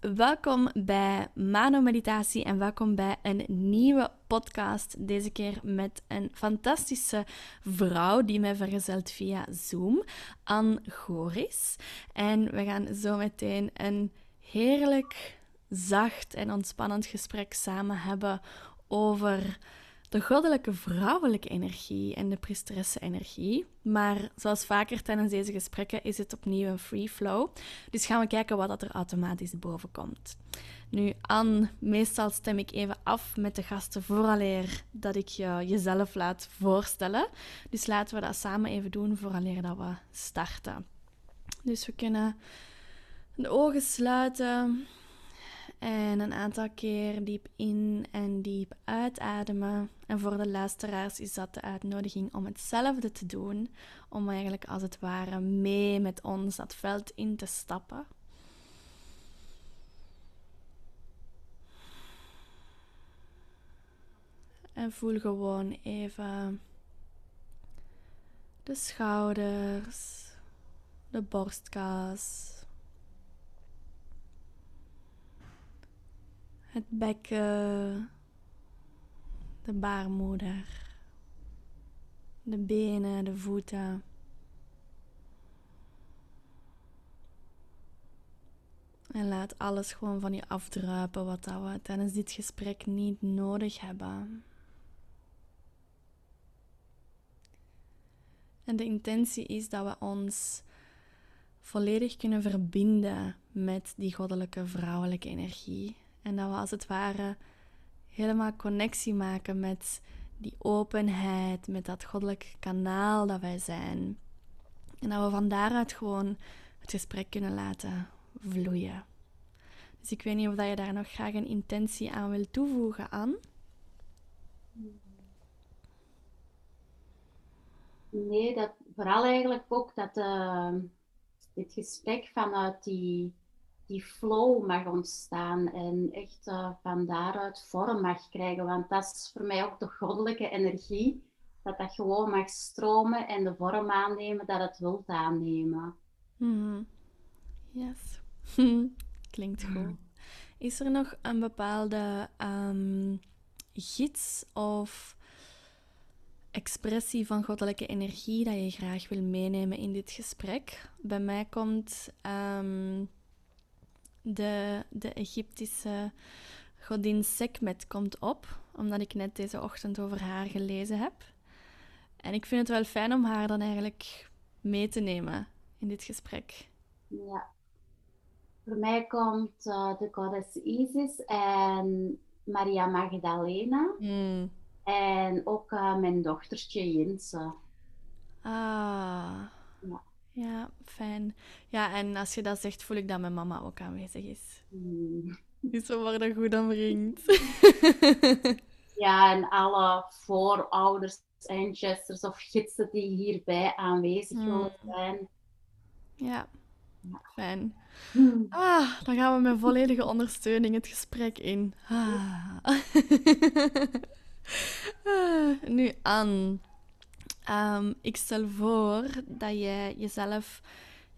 welkom bij Mano Meditatie en welkom bij een nieuwe podcast. Deze keer met een fantastische vrouw die mij vergezelt via Zoom, Anne Goris. En we gaan zo meteen een heerlijk, zacht en ontspannend gesprek samen hebben over de goddelijke vrouwelijke energie en de priesteresse energie. Maar zoals vaker tijdens deze gesprekken is het opnieuw een free flow. Dus gaan we kijken wat dat er automatisch boven komt. Nu, Anne, meestal stem ik even af met de gasten vooraleer dat ik je jezelf laat voorstellen. Dus laten we dat samen even doen vooraleer dat we starten. Dus we kunnen de ogen sluiten. En een aantal keer diep in en diep uitademen. En voor de luisteraars is dat de uitnodiging om hetzelfde te doen. Om eigenlijk als het ware mee met ons dat veld in te stappen. En voel gewoon even de schouders, de borstkas het bekken, de baarmoeder, de benen, de voeten. En laat alles gewoon van je afdruipen wat we tijdens dit gesprek niet nodig hebben. En de intentie is dat we ons volledig kunnen verbinden met die goddelijke vrouwelijke energie. En dat we als het ware helemaal connectie maken met die openheid, met dat goddelijk kanaal dat wij zijn. En dat we van daaruit gewoon het gesprek kunnen laten vloeien. Dus ik weet niet of je daar nog graag een intentie aan wil toevoegen, aan. Nee, dat, vooral eigenlijk ook dat uh, dit gesprek vanuit die die flow mag ontstaan en echt uh, van daaruit vorm mag krijgen. Want dat is voor mij ook de goddelijke energie. Dat dat gewoon mag stromen en de vorm aannemen dat het wilt aannemen. Mm. Yes. Klinkt goed. Is er nog een bepaalde um, gids of expressie van goddelijke energie dat je graag wil meenemen in dit gesprek? Bij mij komt um, de, de Egyptische godin Sekmet komt op, omdat ik net deze ochtend over haar gelezen heb. En ik vind het wel fijn om haar dan eigenlijk mee te nemen in dit gesprek. Ja. Voor mij komt uh, de goddess Isis en Maria Magdalena. Mm. En ook uh, mijn dochtertje Jinse. Ah. Ja, fijn. Ja, en als je dat zegt, voel ik dat mijn mama ook aanwezig is. Mm. Dus we worden goed omringd. ja, en alle voorouders, ancestors of gidsen die hierbij aanwezig mm. zijn. Ja, fijn. Ah, dan gaan we met volledige ondersteuning het gesprek in. Ah. ah nu, aan. Um, ik stel voor dat je jezelf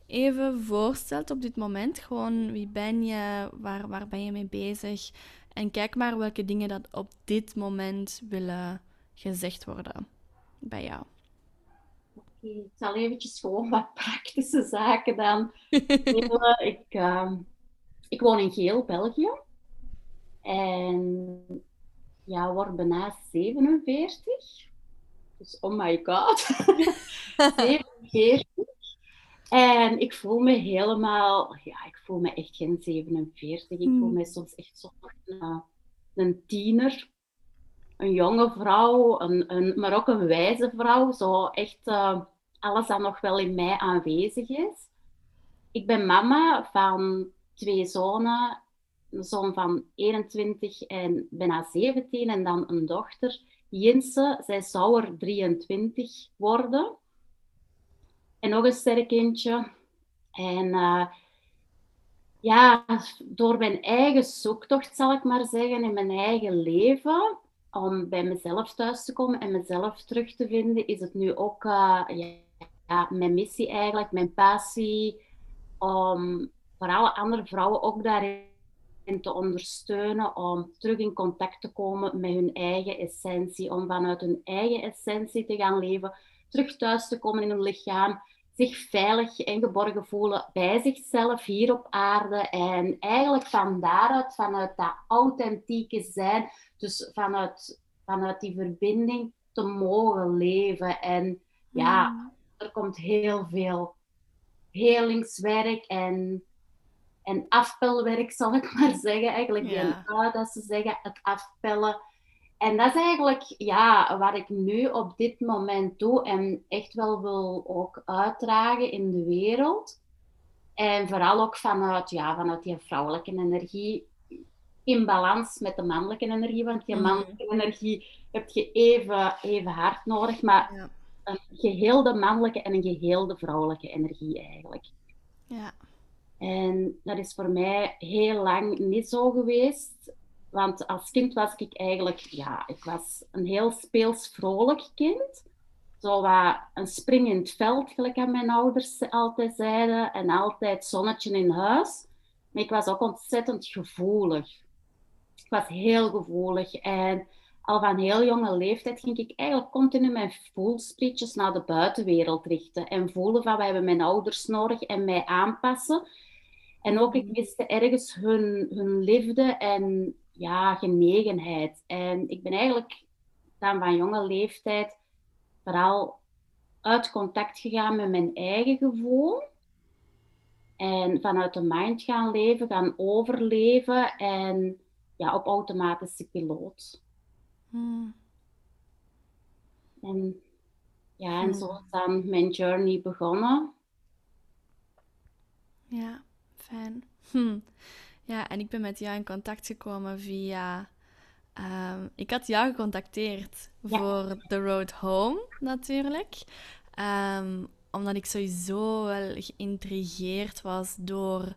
even voorstelt op dit moment. Gewoon wie ben je, waar, waar ben je mee bezig? En kijk maar welke dingen dat op dit moment willen gezegd worden bij jou. Ik zal eventjes gewoon wat praktische zaken dan ik, uh, ik woon in Geel, België. En ja, word bijna 47. Dus oh my god. 47. En ik voel me helemaal, ja, ik voel me echt geen 47. Ik voel hmm. me soms echt zo een, een tiener. Een jonge vrouw, een, een, maar ook een wijze vrouw. Zo echt uh, alles dat nog wel in mij aanwezig is. Ik ben mama van twee zonen. Een zoon van 21 en bijna 17 en dan een dochter Jinse, zij zou er 23 worden. En nog een sterk kindje. En uh, ja, door mijn eigen zoektocht, zal ik maar zeggen, in mijn eigen leven, om bij mezelf thuis te komen en mezelf terug te vinden, is het nu ook uh, ja, mijn missie eigenlijk, mijn passie, om voor alle andere vrouwen ook daarin en te ondersteunen om terug in contact te komen met hun eigen essentie, om vanuit hun eigen essentie te gaan leven, terug thuis te komen in hun lichaam, zich veilig en geborgen voelen bij zichzelf hier op aarde en eigenlijk van daaruit, vanuit dat authentieke zijn, dus vanuit, vanuit die verbinding te mogen leven. En ja, mm. er komt heel veel helingswerk en en afpelwerk, zal ik maar zeggen. Eigenlijk ja. dat ze zeggen, het afpellen. En dat is eigenlijk ja, wat ik nu op dit moment doe en echt wel wil ook uitdragen in de wereld. En vooral ook vanuit, ja, vanuit die vrouwelijke energie in balans met de mannelijke energie. Want die mhm. mannelijke energie heb je even, even hard nodig, maar ja. een geheelde mannelijke en een geheelde vrouwelijke energie eigenlijk. Ja. En dat is voor mij heel lang niet zo geweest. Want als kind was ik eigenlijk, ja, ik was een heel speels, vrolijk kind. Zo wat een spring in het veld, gelijk aan mijn ouders altijd zeiden. En altijd zonnetje in huis. Maar ik was ook ontzettend gevoelig. Ik was heel gevoelig. En al van heel jonge leeftijd ging ik eigenlijk continu mijn voelsprietjes naar de buitenwereld richten. En voelen van, wij hebben mijn ouders nodig en mij aanpassen. En ook, ik miste ergens hun, hun liefde en ja, genegenheid. En ik ben eigenlijk dan van jonge leeftijd vooral uit contact gegaan met mijn eigen gevoel. En vanuit de mind gaan leven, gaan overleven en ja, op automatische piloot. Hmm. En ja, en hmm. zo is dan mijn journey begonnen. Ja. Hm. Ja, en ik ben met jou in contact gekomen via. Ehm, ik had jou gecontacteerd voor The Road Home, natuurlijk. Um, omdat ik sowieso wel geïntrigeerd was door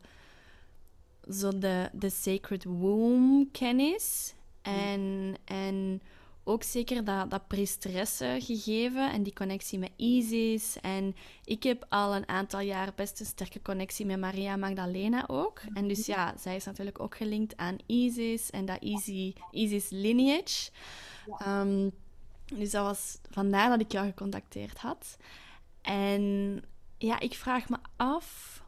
zo de, de Sacred Womb kennis. En, en ook zeker dat, dat priesteressen gegeven en die connectie met Isis. En ik heb al een aantal jaar best een sterke connectie met Maria Magdalena ook. En dus ja, zij is natuurlijk ook gelinkt aan Isis en dat Isis lineage. Um, dus dat was vandaar dat ik jou gecontacteerd had. En ja, ik vraag me af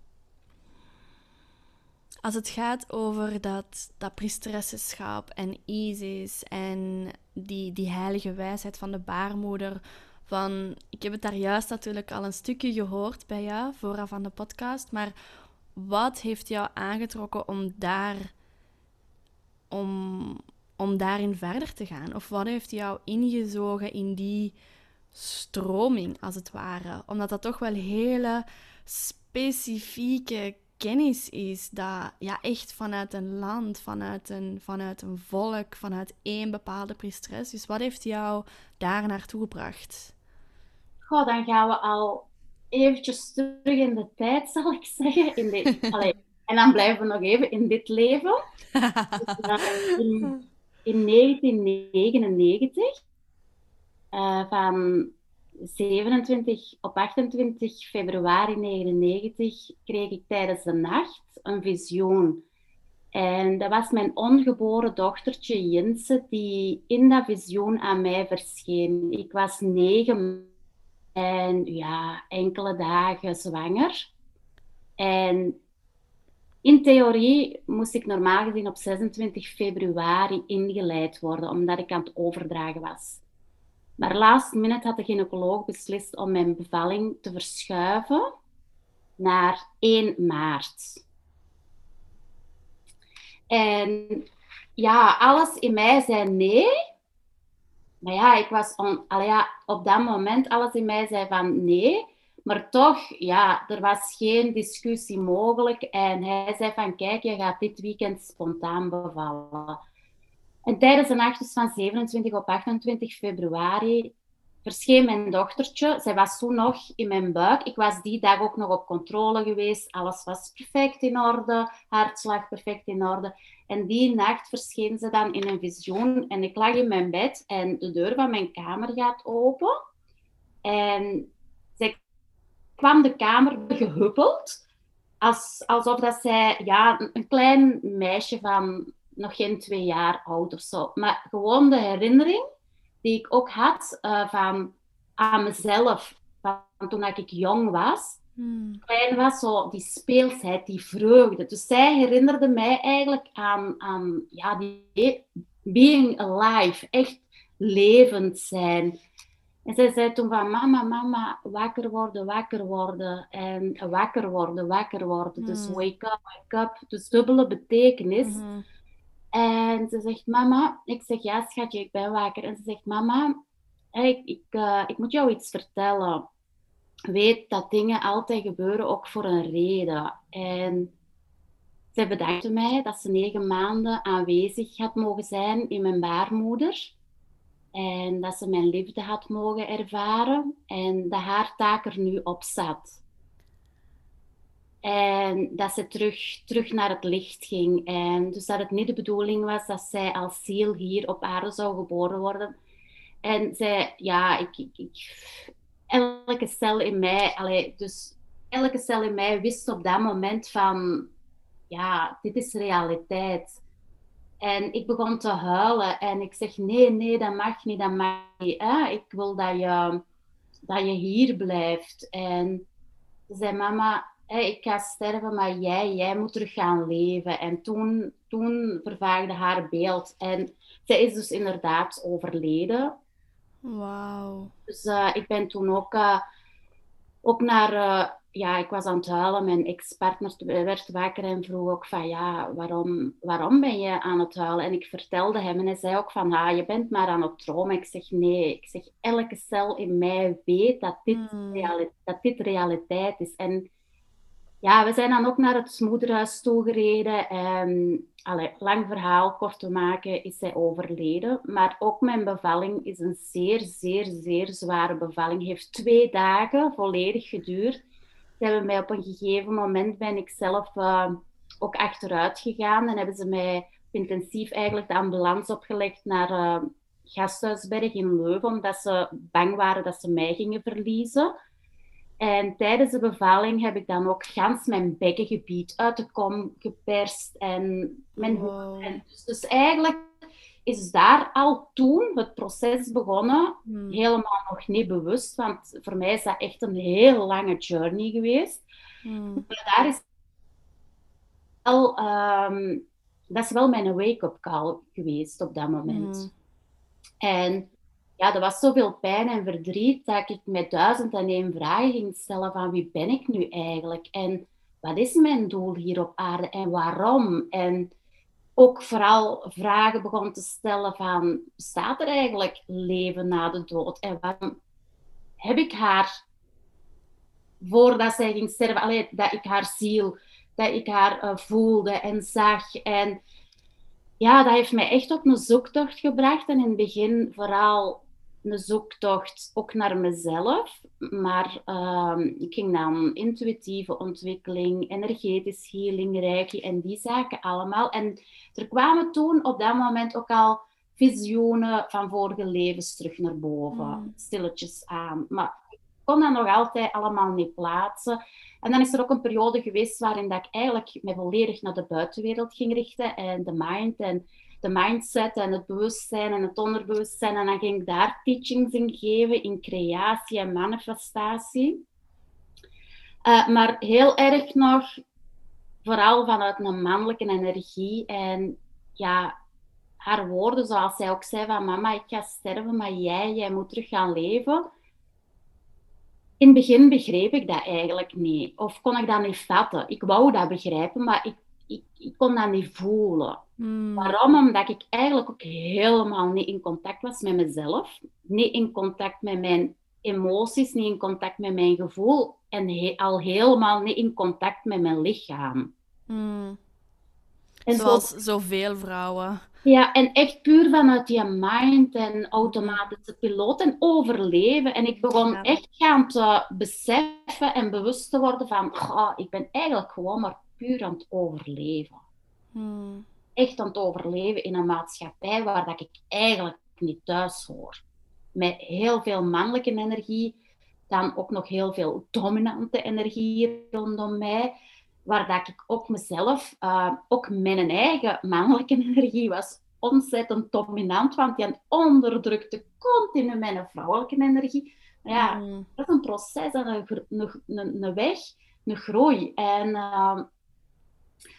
als het gaat over dat, dat priesteressenschap en Isis en die, die heilige wijsheid van de baarmoeder. Van, ik heb het daar juist natuurlijk al een stukje gehoord bij jou, vooraf van de podcast. Maar wat heeft jou aangetrokken om daar om, om daarin verder te gaan? Of wat heeft jou ingezogen in die stroming, als het ware? Omdat dat toch wel hele specifieke kennis is dat ja, echt vanuit een land, vanuit een, vanuit een volk, vanuit één bepaalde priesteres. Dus wat heeft jou daar naartoe gebracht? Goh, dan gaan we al eventjes terug in de tijd, zal ik zeggen. In dit, en dan blijven we nog even in dit leven. Dus, in, in 1999, uh, van 27, op 28 februari 1999 kreeg ik tijdens de nacht een visioen. En dat was mijn ongeboren dochtertje Jense die in dat visioen aan mij verscheen. Ik was negen en ja, enkele dagen zwanger. En in theorie moest ik normaal gezien op 26 februari ingeleid worden, omdat ik aan het overdragen was. Maar last minute had de gynaecoloog beslist om mijn bevalling te verschuiven naar 1 maart. En ja, alles in mij zei nee. Maar ja, ik was on, ja, op dat moment, alles in mij zei van nee. Maar toch, ja, er was geen discussie mogelijk. En hij zei van, kijk, je gaat dit weekend spontaan bevallen. En tijdens de nachtjes van 27 op 28 februari verscheen mijn dochtertje. Zij was toen nog in mijn buik. Ik was die dag ook nog op controle geweest. Alles was perfect in orde. Hartslag perfect in orde. En die nacht verscheen ze dan in een visioen. En ik lag in mijn bed en de deur van mijn kamer gaat open. En zij kwam de kamer gehuppeld. als, alsof dat zij, ja, een klein meisje van nog geen twee jaar oud of zo. Maar gewoon de herinnering die ik ook had uh, van aan mezelf, van toen ik jong was. Hmm. Klein was, zo die speelsheid, die vreugde. Dus zij herinnerde mij eigenlijk aan, aan ja, die being alive, echt levend zijn. En zij zei toen van mama, mama, wakker worden, wakker worden. En wakker worden, wakker worden. Dus hmm. wake up, wake up. Dus dubbele betekenis. Hmm. En ze zegt, mama, ik zeg ja schatje, ik ben wakker. En ze zegt, mama, ik, ik, uh, ik moet jou iets vertellen. Weet dat dingen altijd gebeuren, ook voor een reden. En zij bedankte mij dat ze negen maanden aanwezig had mogen zijn in mijn baarmoeder. En dat ze mijn liefde had mogen ervaren. En dat haar taak er nu op zat. En dat ze terug, terug naar het licht ging. En dus dat het niet de bedoeling was dat zij als ziel hier op aarde zou geboren worden. En zij, ja, ik, ik, elke cel in mij, allee, dus elke cel in mij wist op dat moment van, ja, dit is realiteit. En ik begon te huilen en ik zeg, nee, nee, dat mag niet, dat mag niet. Ik wil dat je, dat je hier blijft. En ze zei, mama, ik ga sterven, maar jij, jij moet terug gaan leven. En toen, toen vervaagde haar beeld. En zij is dus inderdaad overleden. Wauw. Dus uh, ik ben toen ook, uh, ook naar, uh, ja, ik was aan het huilen. Mijn ex-partner werd wakker en vroeg ook van, ja, waarom, waarom ben je aan het huilen? En ik vertelde hem en hij zei ook van, ah, je bent maar aan het dromen. Ik zeg, nee, ik zeg, elke cel in mij weet dat dit, realiteit, dat dit realiteit is. En ja, we zijn dan ook naar het moederhuis toegereden. En allee, lang verhaal kort te maken, is zij overleden. Maar ook mijn bevalling is een zeer, zeer, zeer zware bevalling. Heeft twee dagen volledig geduurd. Ze hebben mij op een gegeven moment ben ik zelf uh, ook achteruit gegaan en hebben ze mij intensief eigenlijk de ambulance opgelegd naar uh, Gasthuisberg in Leuven, omdat ze bang waren dat ze mij gingen verliezen. En tijdens de bevalling heb ik dan ook gans mijn bekkengebied uit de kom geperst. En mijn en dus, dus, eigenlijk is daar al toen het proces begonnen. Hmm. Helemaal nog niet bewust, want voor mij is dat echt een heel lange journey geweest. Hmm. Maar daar is wel, um, dat is wel mijn wake-up call geweest op dat moment. Hmm. En ja, er was zoveel pijn en verdriet dat ik met duizend en één vragen ging stellen van wie ben ik nu eigenlijk? En wat is mijn doel hier op aarde en waarom? En ook vooral vragen begon te stellen van, bestaat er eigenlijk leven na de dood? En waarom heb ik haar, voordat zij ging sterven, alleen dat ik haar ziel, dat ik haar uh, voelde en zag en ja, dat heeft mij echt op een zoektocht gebracht. En in het begin vooral een zoektocht ook naar mezelf. Maar uh, ik ging dan intuïtieve ontwikkeling, energetisch healing, reiki en die zaken allemaal. En er kwamen toen op dat moment ook al visioenen van vorige levens terug naar boven, mm. stilletjes aan. Maar ik kon dat nog altijd allemaal niet plaatsen. En dan is er ook een periode geweest waarin dat ik eigenlijk me volledig naar de buitenwereld ging richten en de mind en de mindset en het bewustzijn en het onderbewustzijn. En dan ging ik daar teachings in geven in creatie en manifestatie. Uh, maar heel erg nog, vooral vanuit een mannelijke energie. En ja, haar woorden, zoals zij ook zei van mama, ik ga sterven, maar jij, jij moet terug gaan leven. In het begin begreep ik dat eigenlijk niet. Of kon ik dat niet vatten. Ik wou dat begrijpen, maar ik, ik, ik kon dat niet voelen. Hmm. Waarom? Omdat ik eigenlijk ook helemaal niet in contact was met mezelf. Niet in contact met mijn emoties, niet in contact met mijn gevoel. En al helemaal niet in contact met mijn lichaam. Hmm. En Zoals zo... zoveel vrouwen. Ja, en echt puur vanuit die mind en automatische piloot en overleven. En ik begon echt gaan te beseffen en bewust te worden van, oh, ik ben eigenlijk gewoon maar puur aan het overleven. Hmm echt aan het overleven in een maatschappij waar dat ik eigenlijk niet thuis hoor. Met heel veel mannelijke energie, dan ook nog heel veel dominante energie rondom mij. waar dat ik ook mezelf, uh, ook mijn eigen mannelijke energie was ontzettend dominant, want die onderdrukte continu mijn vrouwelijke energie. Ja, mm. dat is een proces, een, een, een, een weg, een groei. En uh,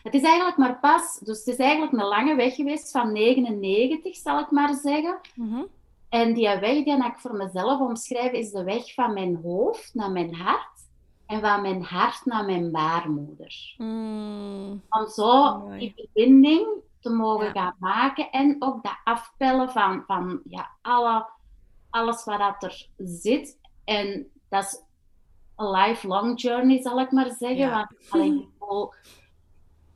het is eigenlijk maar pas, dus het is eigenlijk een lange weg geweest van 99, zal ik maar zeggen. Mm -hmm. En die weg die ik voor mezelf omschrijf, is de weg van mijn hoofd naar mijn hart en van mijn hart naar mijn baarmoeder. Mm. Om zo die verbinding te mogen gaan maken en ook dat afpellen van, van ja, alle, alles wat dat er zit. En dat is een lifelong journey, zal ik maar zeggen. Ja. Want alleen,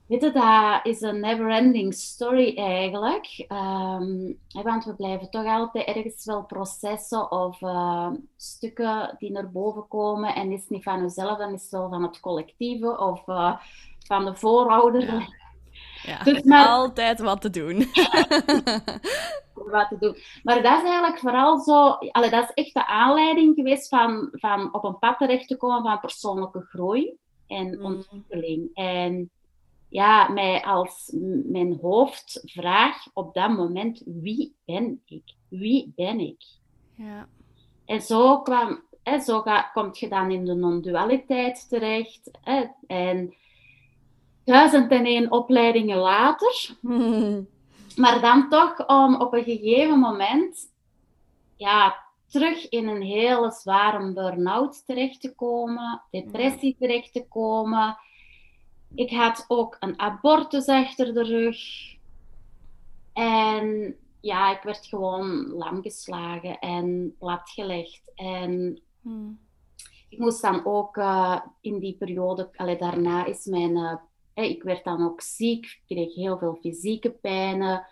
Weet je, dat is een never-ending story eigenlijk. Um, want we blijven toch altijd ergens wel processen of uh, stukken die naar boven komen. En is niet van jezelf, dan is het wel van het collectieve of uh, van de voorouder. Ja. Ja, dus maar... altijd wat te doen. wat te doen. Maar dat is eigenlijk vooral zo... Allee, dat is echt de aanleiding geweest van, van op een pad terecht te komen van persoonlijke groei en mm. ontwikkeling. En ja, mij als mijn hoofdvraag op dat moment, wie ben ik? Wie ben ik? Ja. En zo, kwam, hè, zo ga, kom je dan in de non-dualiteit terecht. Hè, en duizend en één opleidingen later. Maar dan toch om op een gegeven moment ja, terug in een hele zware burn-out terecht te komen, depressie terecht te komen ik had ook een abortus achter de rug. En ja, ik werd gewoon lam geslagen en platgelegd. En hmm. ik moest dan ook uh, in die periode, allee, daarna is mijn, uh, ik werd dan ook ziek, ik kreeg heel veel fysieke pijnen,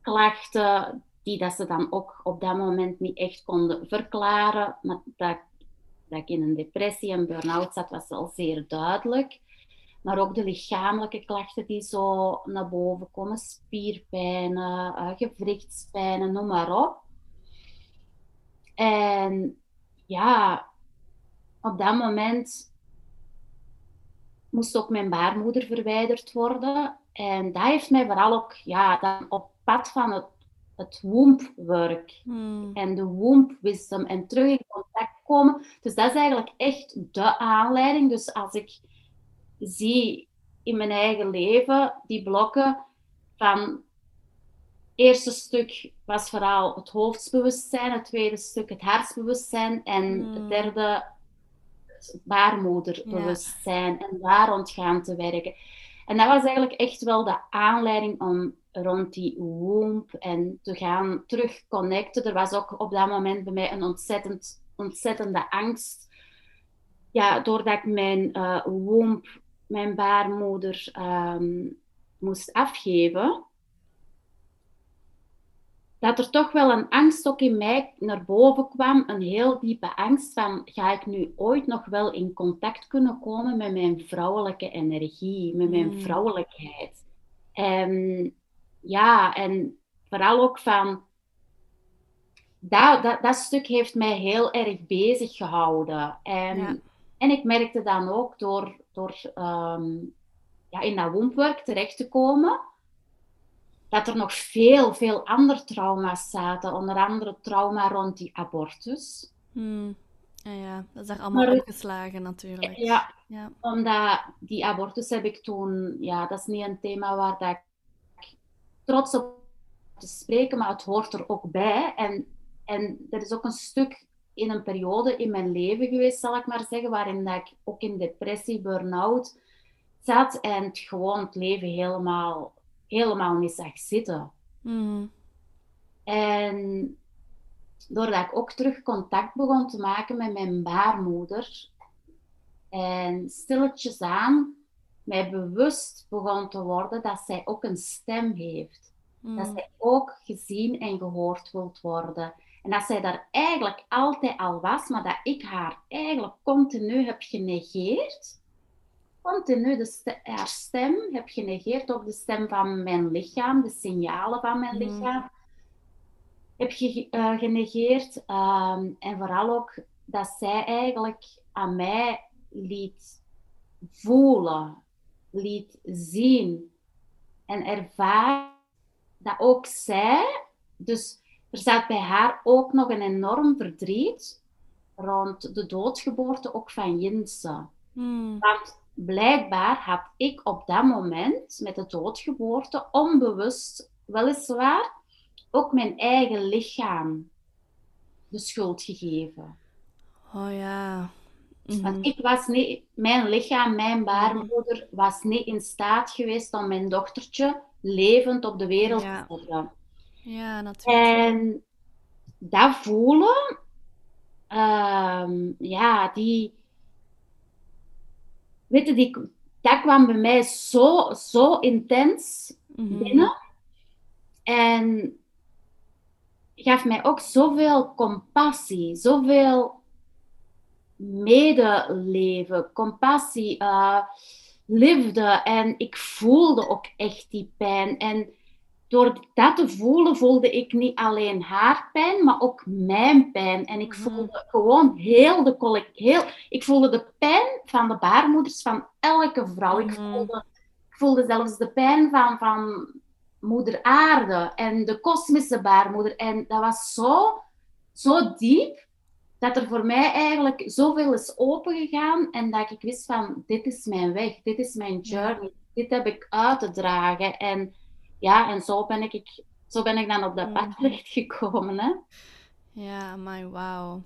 klachten, die dat ze dan ook op dat moment niet echt konden verklaren. Maar dat, dat ik in een depressie en burn-out zat, was al zeer duidelijk maar ook de lichamelijke klachten die zo naar boven komen, spierpijnen, uh, gewrichtspijnen, noem maar op. En ja, op dat moment moest ook mijn baarmoeder verwijderd worden. En dat heeft mij vooral ook ja, dan op pad van het, het womb-work hmm. en de womb-wisdom en terug in contact komen. Dus dat is eigenlijk echt de aanleiding. Dus als ik zie in mijn eigen leven die blokken van het eerste stuk was vooral het hoofdsbewustzijn, het tweede stuk het hartsbewustzijn en het hmm. derde het baarmoederbewustzijn en daar rond gaan te werken. En dat was eigenlijk echt wel de aanleiding om rond die womb en te gaan terugconnecten. Er was ook op dat moment bij mij een ontzettend, ontzettende angst. Ja, doordat ik mijn uh, womb mijn baarmoeder ehm, moest afgeven, dat er toch wel een angst ook in mij naar boven kwam, een heel diepe angst van ga ik nu ooit nog wel in contact kunnen komen met mijn vrouwelijke energie, met mijn hmm. vrouwelijkheid. En ja, en vooral ook van dat, dat, dat stuk heeft mij heel erg bezig gehouden. En, en ik merkte dan ook door, door ehm, ja, in dat wombwerk terecht te komen, dat er nog veel, veel andere trauma's zaten. Onder andere trauma rond die abortus. Hmm. Ja, ja, dat is daar allemaal opgeslagen natuurlijk. Ja, ja, omdat die abortus heb ik toen... Ja, dat is niet een thema waar dat ik trots op te spreken, maar het hoort er ook bij. En, en er is ook een stuk in een periode in mijn leven geweest, zal ik maar zeggen, waarin dat ik ook in depressie, burn-out zat en het gewoon het leven helemaal, helemaal niet zag zitten. Mm. En doordat ik ook terug contact begon te maken met mijn baarmoeder en stilletjes aan mij bewust begon te worden dat zij ook een stem heeft. Dat mm. zij ook gezien en gehoord wilt worden. En dat zij daar eigenlijk altijd al was, maar dat ik haar eigenlijk continu heb genegeerd. Continu de haar stem heb genegeerd, ook de stem van mijn lichaam, de signalen van mijn mm. lichaam heb je uh, genegeerd. Ehm, en vooral ook dat zij eigenlijk aan mij liet voelen liet zien en ervaar dat ook zij, dus er zat bij haar ook nog een enorm verdriet rond de doodgeboorte ook van Jinse. Hmm. Want blijkbaar had ik op dat moment met de doodgeboorte onbewust, weliswaar, ook mijn eigen lichaam de schuld gegeven. Oh ja. Mhm. Want ik was niet, mijn lichaam, mijn baarmoeder, was niet in staat geweest om mijn dochtertje levend op de wereld Ja. te zetten. Ja, natuurlijk. En dat voelen, ehm, ja, die, weet je, die, dat kwam bij mij zo, zo intens Mhm. binnen. En gaf mij ook zoveel compassie, zoveel medeleven, compassie, eh, liefde. En ik voelde ook echt die pijn. En door dat te voelen, voelde ik niet alleen haar pijn, maar ook mijn pijn. En ik Mhm. voelde gewoon heel de collect, heel, ik voelde de pijn van de baarmoeders van elke vrouw. Ik, Mhm. voelde, ik voelde zelfs de pijn van, van moeder aarde en de kosmische baarmoeder. En dat was zo, zo diep dat er voor mij eigenlijk zoveel is opengegaan en dat ik wist van dit is mijn weg, dit is mijn journey, dit heb ik uit te dragen. En ja, en zo ben ik, zo ben ik dan op dat pad Mhm. terechtgekomen. Hè? Ja, maar wauw.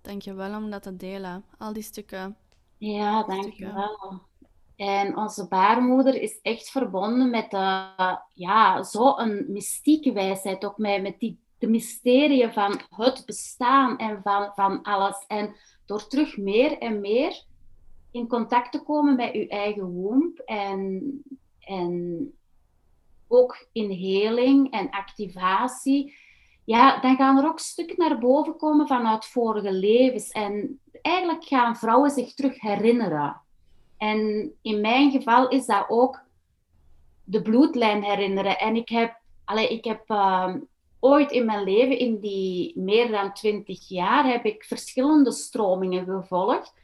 Dank je wel om dat te delen. Al die stukken. Ja, Stukken. dankjewel. En onze baarmoeder is echt verbonden met de, ja, zo'n mystieke wijsheid, ook met, met die, de mysterieën van het bestaan en van, van alles. En door terug meer en meer in contact te komen met uw eigen womb en, en ook in heling en activatie, ja, dan gaan er ook stukken naar boven komen vanuit vorige levens. En eigenlijk gaan vrouwen zich terug herinneren. En in mijn geval is dat ook de bloedlijn herinneren. En ik heb, allee, ik heb ehm, ooit in mijn leven, in die meer dan twintig jaar, heb ik verschillende stromingen gevolgd.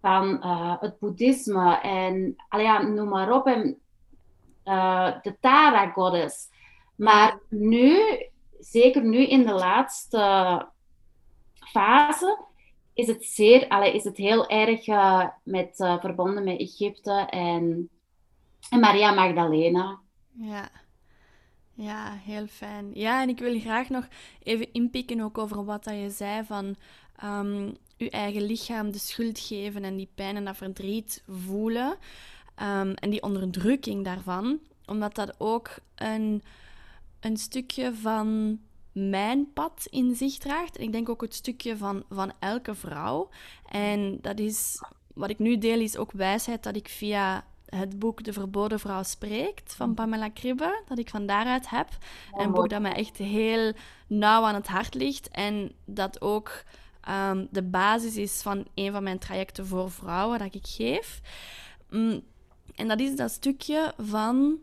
Van eh, het boeddhisme en allee, noem maar op. En eh, de Tara Goddess. Maar nu, zeker nu in de laatste fase, is het, zeer, allee, is het heel erg eh, met, eh, verbonden met Egypte en, en Maria Magdalena. Ja. Ja, heel fijn. Ja, en ik wil graag nog even inpikken ook over wat dat je zei van ehm je eigen lichaam de schuld geven en die pijn en dat verdriet voelen. Ehm, en die onderdrukking daarvan. Omdat dat ook een, een stukje van mijn pad in zich draagt. En ik denk ook het stukje van, van elke vrouw. En dat is, wat ik nu deel, is ook wijsheid dat ik via het boek De Verboden Vrouw Spreekt van Pamela Kribbe, dat ik van daaruit heb. Oh, een boek dat mij echt heel nauw aan het hart ligt. En dat ook ehm, de basis is van een van mijn trajecten voor vrouwen dat ik geef. Mm, en dat is dat stukje van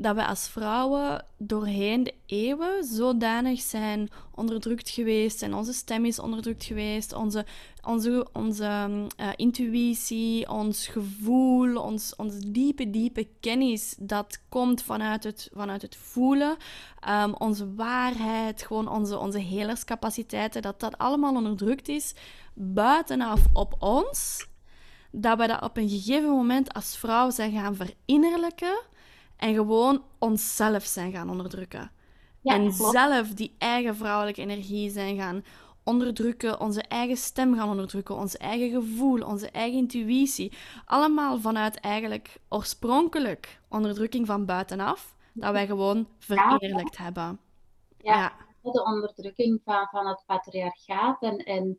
dat we als vrouwen doorheen de eeuwen zodanig zijn onderdrukt geweest en onze stem is onderdrukt geweest, onze, onze, onze eh, intuïtie, ons gevoel, ons, onze diepe, diepe kennis, dat komt vanuit het, vanuit het voelen, ehm, onze waarheid, gewoon onze, onze helerscapaciteiten, dat dat allemaal onderdrukt is buitenaf op ons, dat we dat op een gegeven moment als vrouw zijn gaan verinnerlijken en gewoon onszelf zijn gaan onderdrukken. Ja, en klopt. zelf die eigen vrouwelijke energie zijn gaan onderdrukken, onze eigen stem gaan onderdrukken, ons eigen gevoel, onze eigen intuïtie. Allemaal vanuit eigenlijk oorspronkelijk onderdrukking van buitenaf, dat wij gewoon verinnerlijkt hebben. Ja. Ja. de onderdrukking van, van het patriarchaat. En, en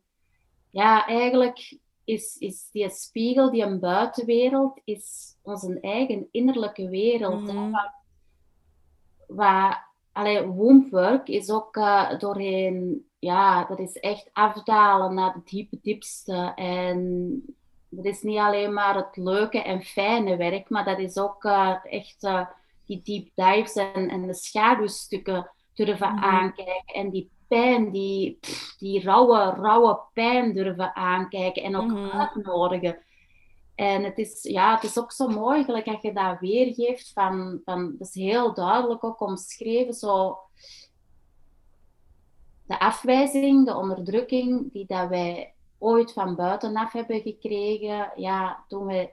ja, eigenlijk is, is die spiegel, die een buitenwereld, is onze eigen innerlijke wereld. Mhm. waar- Waar, allee, is ook eh, doorheen, ja, dat is echt afdalen naar het diepe diepste. En dat is niet alleen maar het leuke en fijne werk, maar dat is ook eh, echt die deep dives en, en de schaduwstukken durven Mhm. aankijken. En die pijn, die, pff, die rauwe, rauwe pijn durven aankijken en ook Mhm. uitnodigen. En het is, ja, het is ook zo mooi, gelijk dat je dat weergeeft, van, van, dat is heel duidelijk ook omschreven, zo de afwijzing, de onderdrukking die dat wij ooit van buitenaf hebben gekregen, ja, doen we,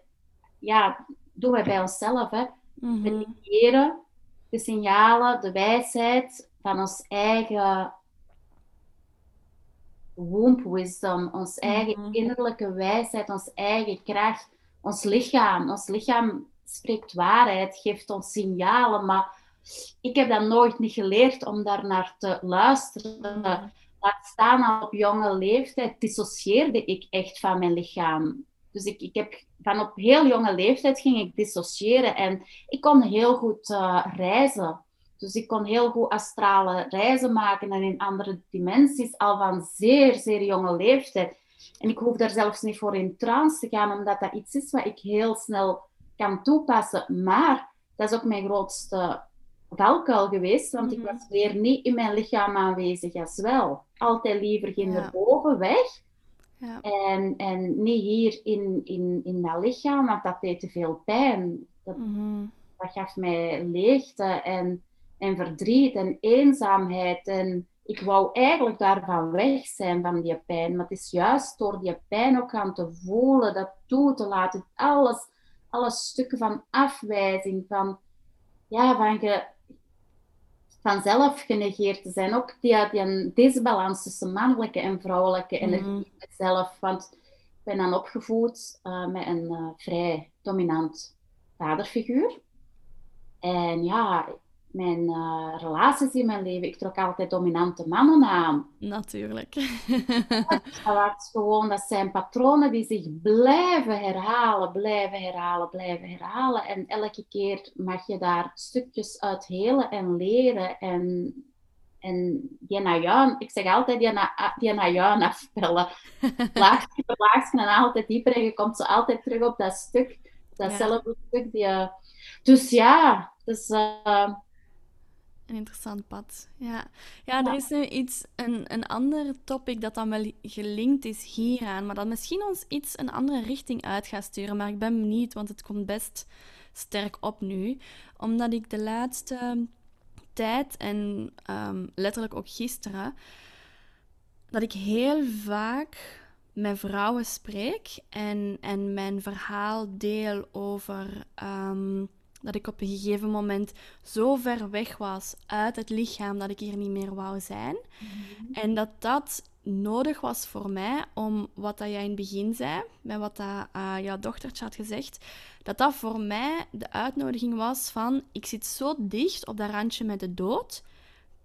ja, doen we bij onszelf. Hè. We negeren de signalen, de wijsheid van ons eigen womb wisdom, ons eigen Mhm. innerlijke wijsheid, ons eigen kracht, ons lichaam. Ons lichaam spreekt waarheid, geeft ons signalen, maar ik heb dat nooit niet geleerd om daar naar te luisteren. Laat staan al op jonge leeftijd dissocieerde ik echt van mijn lichaam. Dus ik, ik heb van op heel jonge leeftijd ging ik dissociëren en ik kon heel goed eh, reizen. Dus ik kon heel goed astrale reizen maken en in andere dimensies al van zeer, zeer jonge leeftijd. En ik hoef daar zelfs niet voor in trance te gaan, omdat dat iets is wat ik heel snel kan toepassen. Maar dat is ook mijn grootste valkuil geweest, want ik Mhm. was weer niet in mijn lichaam aanwezig als wel. Altijd liever ging Ja. erboven weg Ja. en, en niet hier in, in, in dat lichaam, want dat deed te veel pijn. Dat, Mhm. dat gaf mij leegte en, en verdriet en eenzaamheid. En ik wou eigenlijk daarvan weg zijn, van die pijn. Maar het is juist door die pijn ook aan te voelen, dat toe te laten, alles, alle stukken van afwijzing, van, ja, van ge, vanzelf genegeerd te zijn. Ook die, die disbalans tussen mannelijke en vrouwelijke energie Mhm. in mezelf. Want ik ben dan opgevoed eh, met een eh, vrij dominant vaderfiguur. En ja, mijn eh, relaties in mijn leven, ik trok altijd dominante mannen aan. Natuurlijk. Dat was gewoon, dat zijn patronen die zich blijven herhalen, blijven herhalen, blijven herhalen. En elke keer mag je daar stukjes uit helen en leren. En, en die naar jou, ik zeg altijd, die naar, die naar jou afpellen. Laagje per laagje en altijd dieper. En je komt zo altijd terug op dat stuk, datzelfde stuk. Die, eh, dus ja, dus... eh, Een interessant pad. Ja, ja er is nu iets, een, een ander topic dat dan wel gelinkt is hieraan, maar dat misschien ons iets een andere richting uit gaat sturen. Maar ik ben benieuwd, want het komt best sterk op nu. Omdat ik de laatste tijd, en ehm, letterlijk ook gisteren, dat ik heel vaak met vrouwen spreek en, en mijn verhaal deel over ehm, dat ik op een gegeven moment zo ver weg was uit het lichaam dat ik hier niet meer wou zijn. En dat dat nodig was voor mij om wat dat jij in het begin zei, met wat dat, eh, jouw dochtertje had gezegd, dat dat voor mij de uitnodiging was van ik zit zo dicht op dat randje met de dood,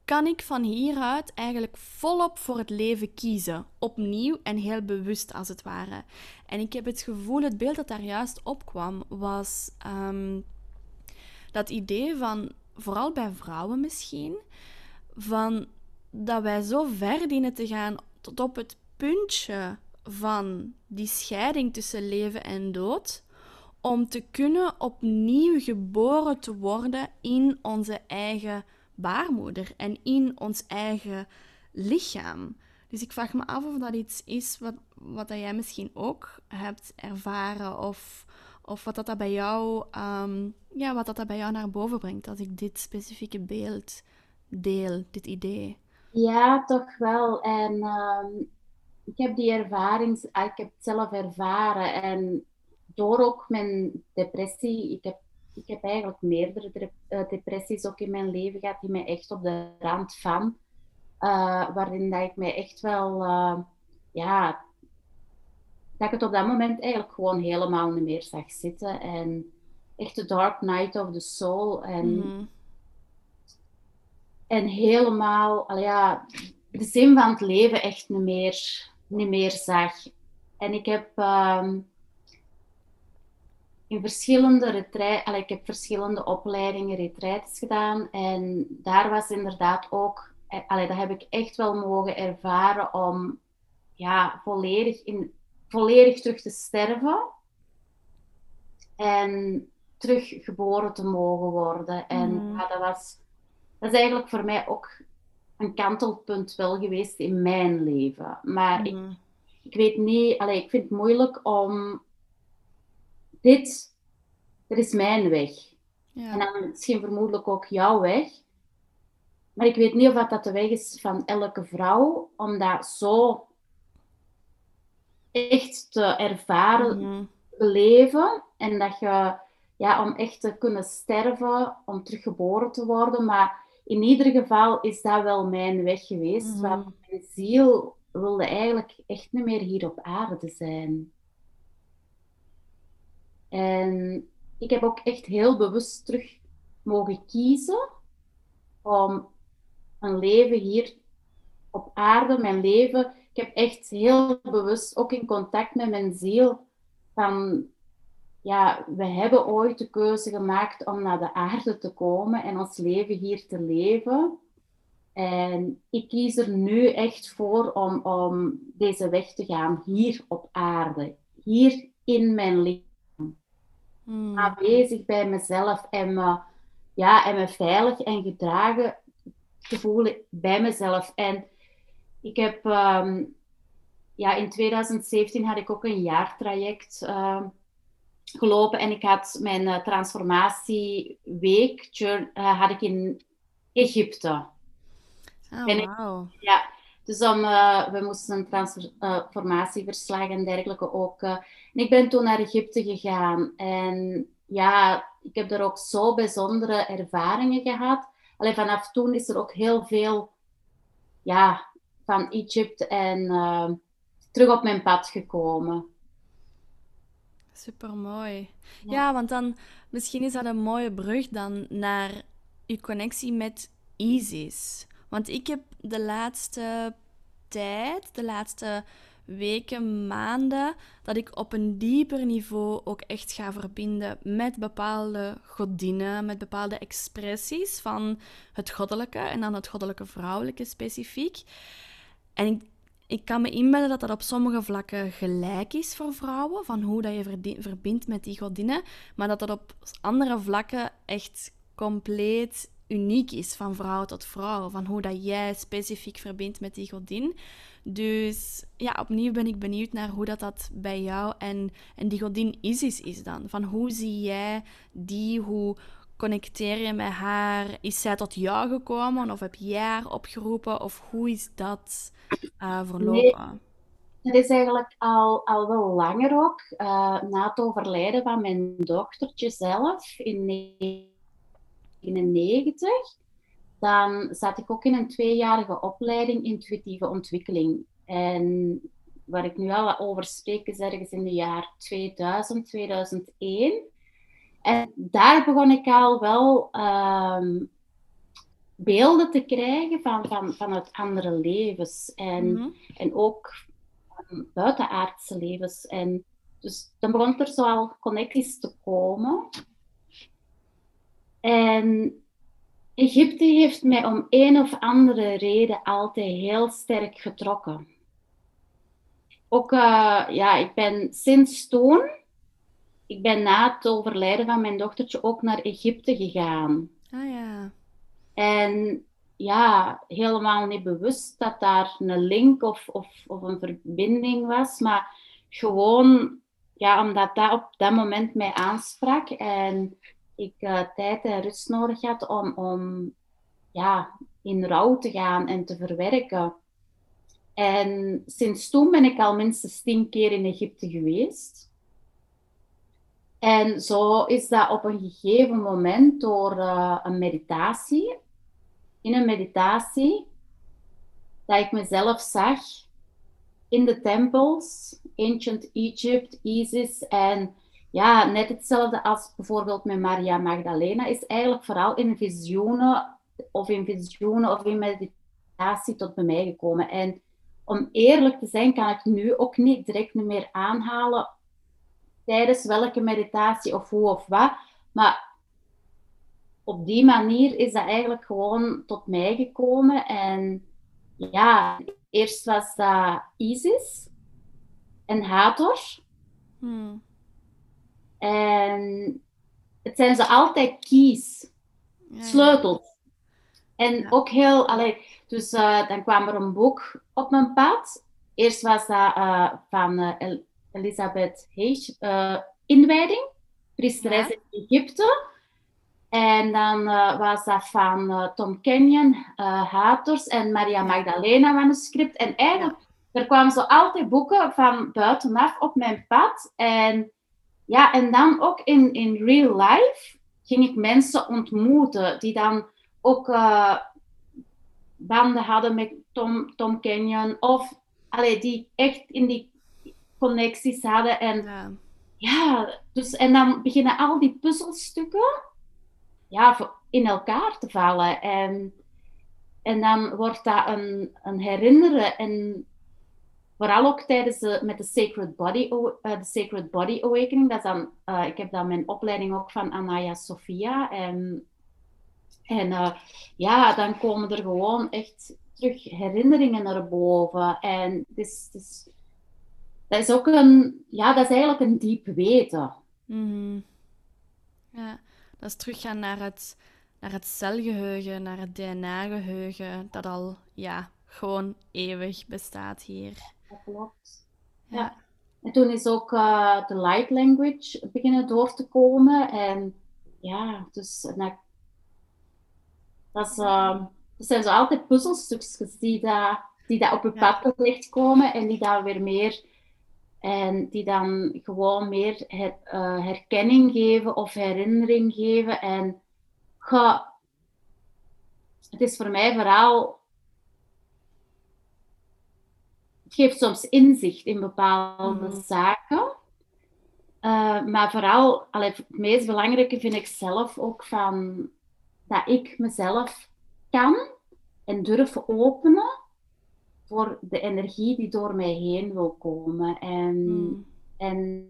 kan ik van hieruit eigenlijk volop voor het leven kiezen. Opnieuw en heel bewust als het ware. En ik heb het gevoel, het beeld dat daar juist opkwam, was ehm, dat idee van, vooral bij vrouwen misschien, van dat wij zo ver dienen te gaan tot op het puntje van die scheiding tussen leven en dood, om te kunnen opnieuw geboren te worden in onze eigen baarmoeder en in ons eigen lichaam. Dus ik vraag me af of dat iets is wat, wat jij misschien ook hebt ervaren of, of wat dat, dat bij jou, ehm, ja, wat dat, dat bij jou naar boven brengt als ik dit specifieke beeld deel, dit idee. Ja, toch wel. En ehm, ik heb die ervaring, ah, ik heb het zelf ervaren. En door ook mijn depressie, ik heb, ik heb eigenlijk meerdere de- eh, depressies ook in mijn leven gehad, die mij echt op de rand van, eh, waarin dat ik mij echt wel, eh, ja, dat ik het op dat moment eigenlijk gewoon helemaal niet meer zag zitten. En echt de dark night of the soul. En Mhm. en helemaal, al ja, de zin van het leven echt niet meer, niet meer zag. En ik heb ehm, in verschillende allee, ik heb verschillende opleidingen, retraites gedaan. En daar was inderdaad ook, eh, allee, dat heb ik echt wel mogen ervaren om ja, volledig, in, volledig terug te sterven. En terug geboren te mogen worden. En Mhm. ja, dat was dat is eigenlijk voor mij ook een kantelpunt wel geweest in mijn leven. Maar ik, Mhm. ik weet niet, allee, ik vind het moeilijk om dit, dit is mijn weg. Ja. En dan misschien vermoedelijk ook jouw weg. Maar ik weet niet of dat de weg is van elke vrouw, om dat zo echt te ervaren, mm beleven. En dat je, ja, om echt te kunnen sterven, om teruggeboren te worden. Maar in ieder geval is dat wel mijn weg geweest. Mhm. Want mijn ziel wilde eigenlijk echt niet meer hier op aarde zijn. En ik heb ook echt heel bewust terug mogen kiezen om een leven hier op aarde, mijn leven. Ik heb echt heel bewust ook in contact met mijn ziel van ja, we hebben ooit de keuze gemaakt om naar de aarde te komen en ons leven hier te leven. En ik kies er nu echt voor om, om deze weg te gaan hier op aarde, hier in mijn lichaam. Hmm. Aanwezig bij mezelf en me, ja, en me veilig en gedragen te voelen bij mezelf. En ik heb, um, ja, in 2017 had ik ook een jaartraject uh, gelopen en ik had mijn uh, transformatieweek uh, had ik in Egypte. Oh, wow. ja, dus om, uh, we moesten een transformatieverslag en dergelijke ook. en ik ben toen naar Egypte gegaan en ja, ik heb daar ook zo bijzondere ervaringen gehad. Alleen vanaf toen is er ook heel veel ja, van Egypte en terug op mijn pad gekomen. Super mooi. Ja. want dan misschien is dat een mooie brug dan naar je connectie met Isis. Want ik heb de laatste tijd, de laatste weken, maanden, dat ik op een dieper niveau ook echt ga verbinden met bepaalde godinnen, met bepaalde expressies van het goddelijke en dan het goddelijke vrouwelijke specifiek. En ik ik kan me inbeelden dat dat op sommige vlakken gelijk is voor vrouwen, van hoe dat je verbindt met die godinnen, maar dat dat op andere vlakken echt compleet uniek is van vrouw tot vrouw, van hoe dat jij specifiek verbindt met die godin. Dus ja, opnieuw ben ik benieuwd naar hoe dat, dat bij jou en, en die godin Isis is dan. Van hoe zie jij die, hoe connecteer je met haar? Is zij tot jou gekomen of heb jij haar opgeroepen of hoe is dat uh, verlopen? Dat is eigenlijk al, al wel langer ook. Uh, na het overlijden van mijn dochtertje zelf in 1999, dan zat ik ook in een tweejarige opleiding intuïtieve ontwikkeling. En waar ik nu al over spreek is ergens in de jaar 2000, 2001. En daar begon ik al wel um, beelden te krijgen van, van, vanuit andere levens. En, mm en ook um, buitenaardse levens. En dus dan begon er zo al connecties te komen. En Egypte heeft mij om een of andere reden altijd heel sterk getrokken. Ook, uh, ja, ik ben sinds toen ik ben na het overlijden van mijn dochtertje ook naar Egypte gegaan. Ah ja. En ja, helemaal niet bewust dat daar een link of, of, of een verbinding was, maar gewoon ja, omdat dat op dat moment mij aansprak en ik uh, tijd en rust nodig had om, om ja, in rouw te gaan en te verwerken. En sinds toen ben ik al minstens tien keer in Egypte geweest. En zo is dat op een gegeven moment door uh, een meditatie, in een meditatie, dat ik mezelf zag in de tempels, Ancient Egypt, Isis en ja, net hetzelfde als bijvoorbeeld met Maria Magdalena, is eigenlijk vooral in visioenen of in visioenen of in meditatie tot bij mij gekomen. En om eerlijk te zijn, kan ik nu ook niet direct meer aanhalen tijdens welke meditatie of hoe of wat. Maar op die manier is dat eigenlijk gewoon tot mij gekomen. En ja, eerst was dat Isis en Hathor. Hmm. En het zijn ze altijd keys, sleutels. En ook heel, allee, dus uh, dan kwam er een boek op mijn pad. Eerst was dat uh, van uh, Elisabeth Hees, uh, Inwijding. priesteres in Egypte. En dan uh, was dat van uh, Tom Kenyon, Haters en Maria Magdalena manuscript. En eigenlijk, er kwamen zo altijd boeken van buitenaf op mijn pad. En, ja, en dan ook in, in real life ging ik mensen ontmoeten die dan ook banden hadden met Tom, Tom Kenyon. Of allee, die echt in die connecties hadden. En, ja. ja, dus, en dan beginnen al die puzzelstukken ja, in elkaar te vallen. En, en dan wordt dat een, een herinneren. En vooral ook tijdens de, met de Sacred Body, uh, de Sacred Body Awakening. Dat is dan, uh, ik heb dan mijn opleiding ook van Anaya Sophia. En, en uh, ja, dan komen er gewoon echt terug herinneringen naar boven. En dus, dus, dat is ook een, ja, dat is eigenlijk een diep weten. Mm. Ja. Dat is teruggaan naar het, naar het celgeheugen, naar het DNA-geheugen, dat al ja, gewoon eeuwig bestaat hier. Dat klopt. Ja. En toen is ook uh, de light language beginnen door te komen. En ja, dus dat, dat, is, uh, dat zijn zo altijd puzzelstukjes die, dat, die dat op je pad terecht komen en die daar weer meer en die dan gewoon meer her, uh, herkenning geven of herinnering geven. En ga, het is voor mij vooral. Het geeft soms inzicht in bepaalde mm. zaken. Uh, maar vooral, allee, het meest belangrijke vind ik zelf ook van dat ik mezelf kan en durf openen voor de energie die door mij heen wil komen. En, hmm. en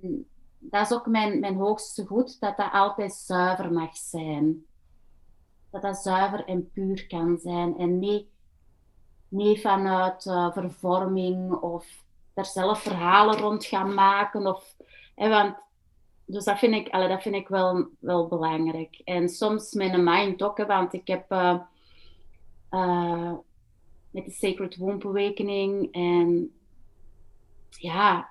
dat is ook mijn, mijn hoogste goed, dat dat altijd zuiver mag zijn. Dat dat zuiver en puur kan zijn. En niet, niet vanuit uh, vervorming of daar zelf verhalen rond gaan maken. Of, hè, want, dus dat vind ik, allee, dat vind ik wel, wel belangrijk. En soms mijn mind ook, want ik heb... Uh, uh, met de Sacred Womb Awakening. En ja,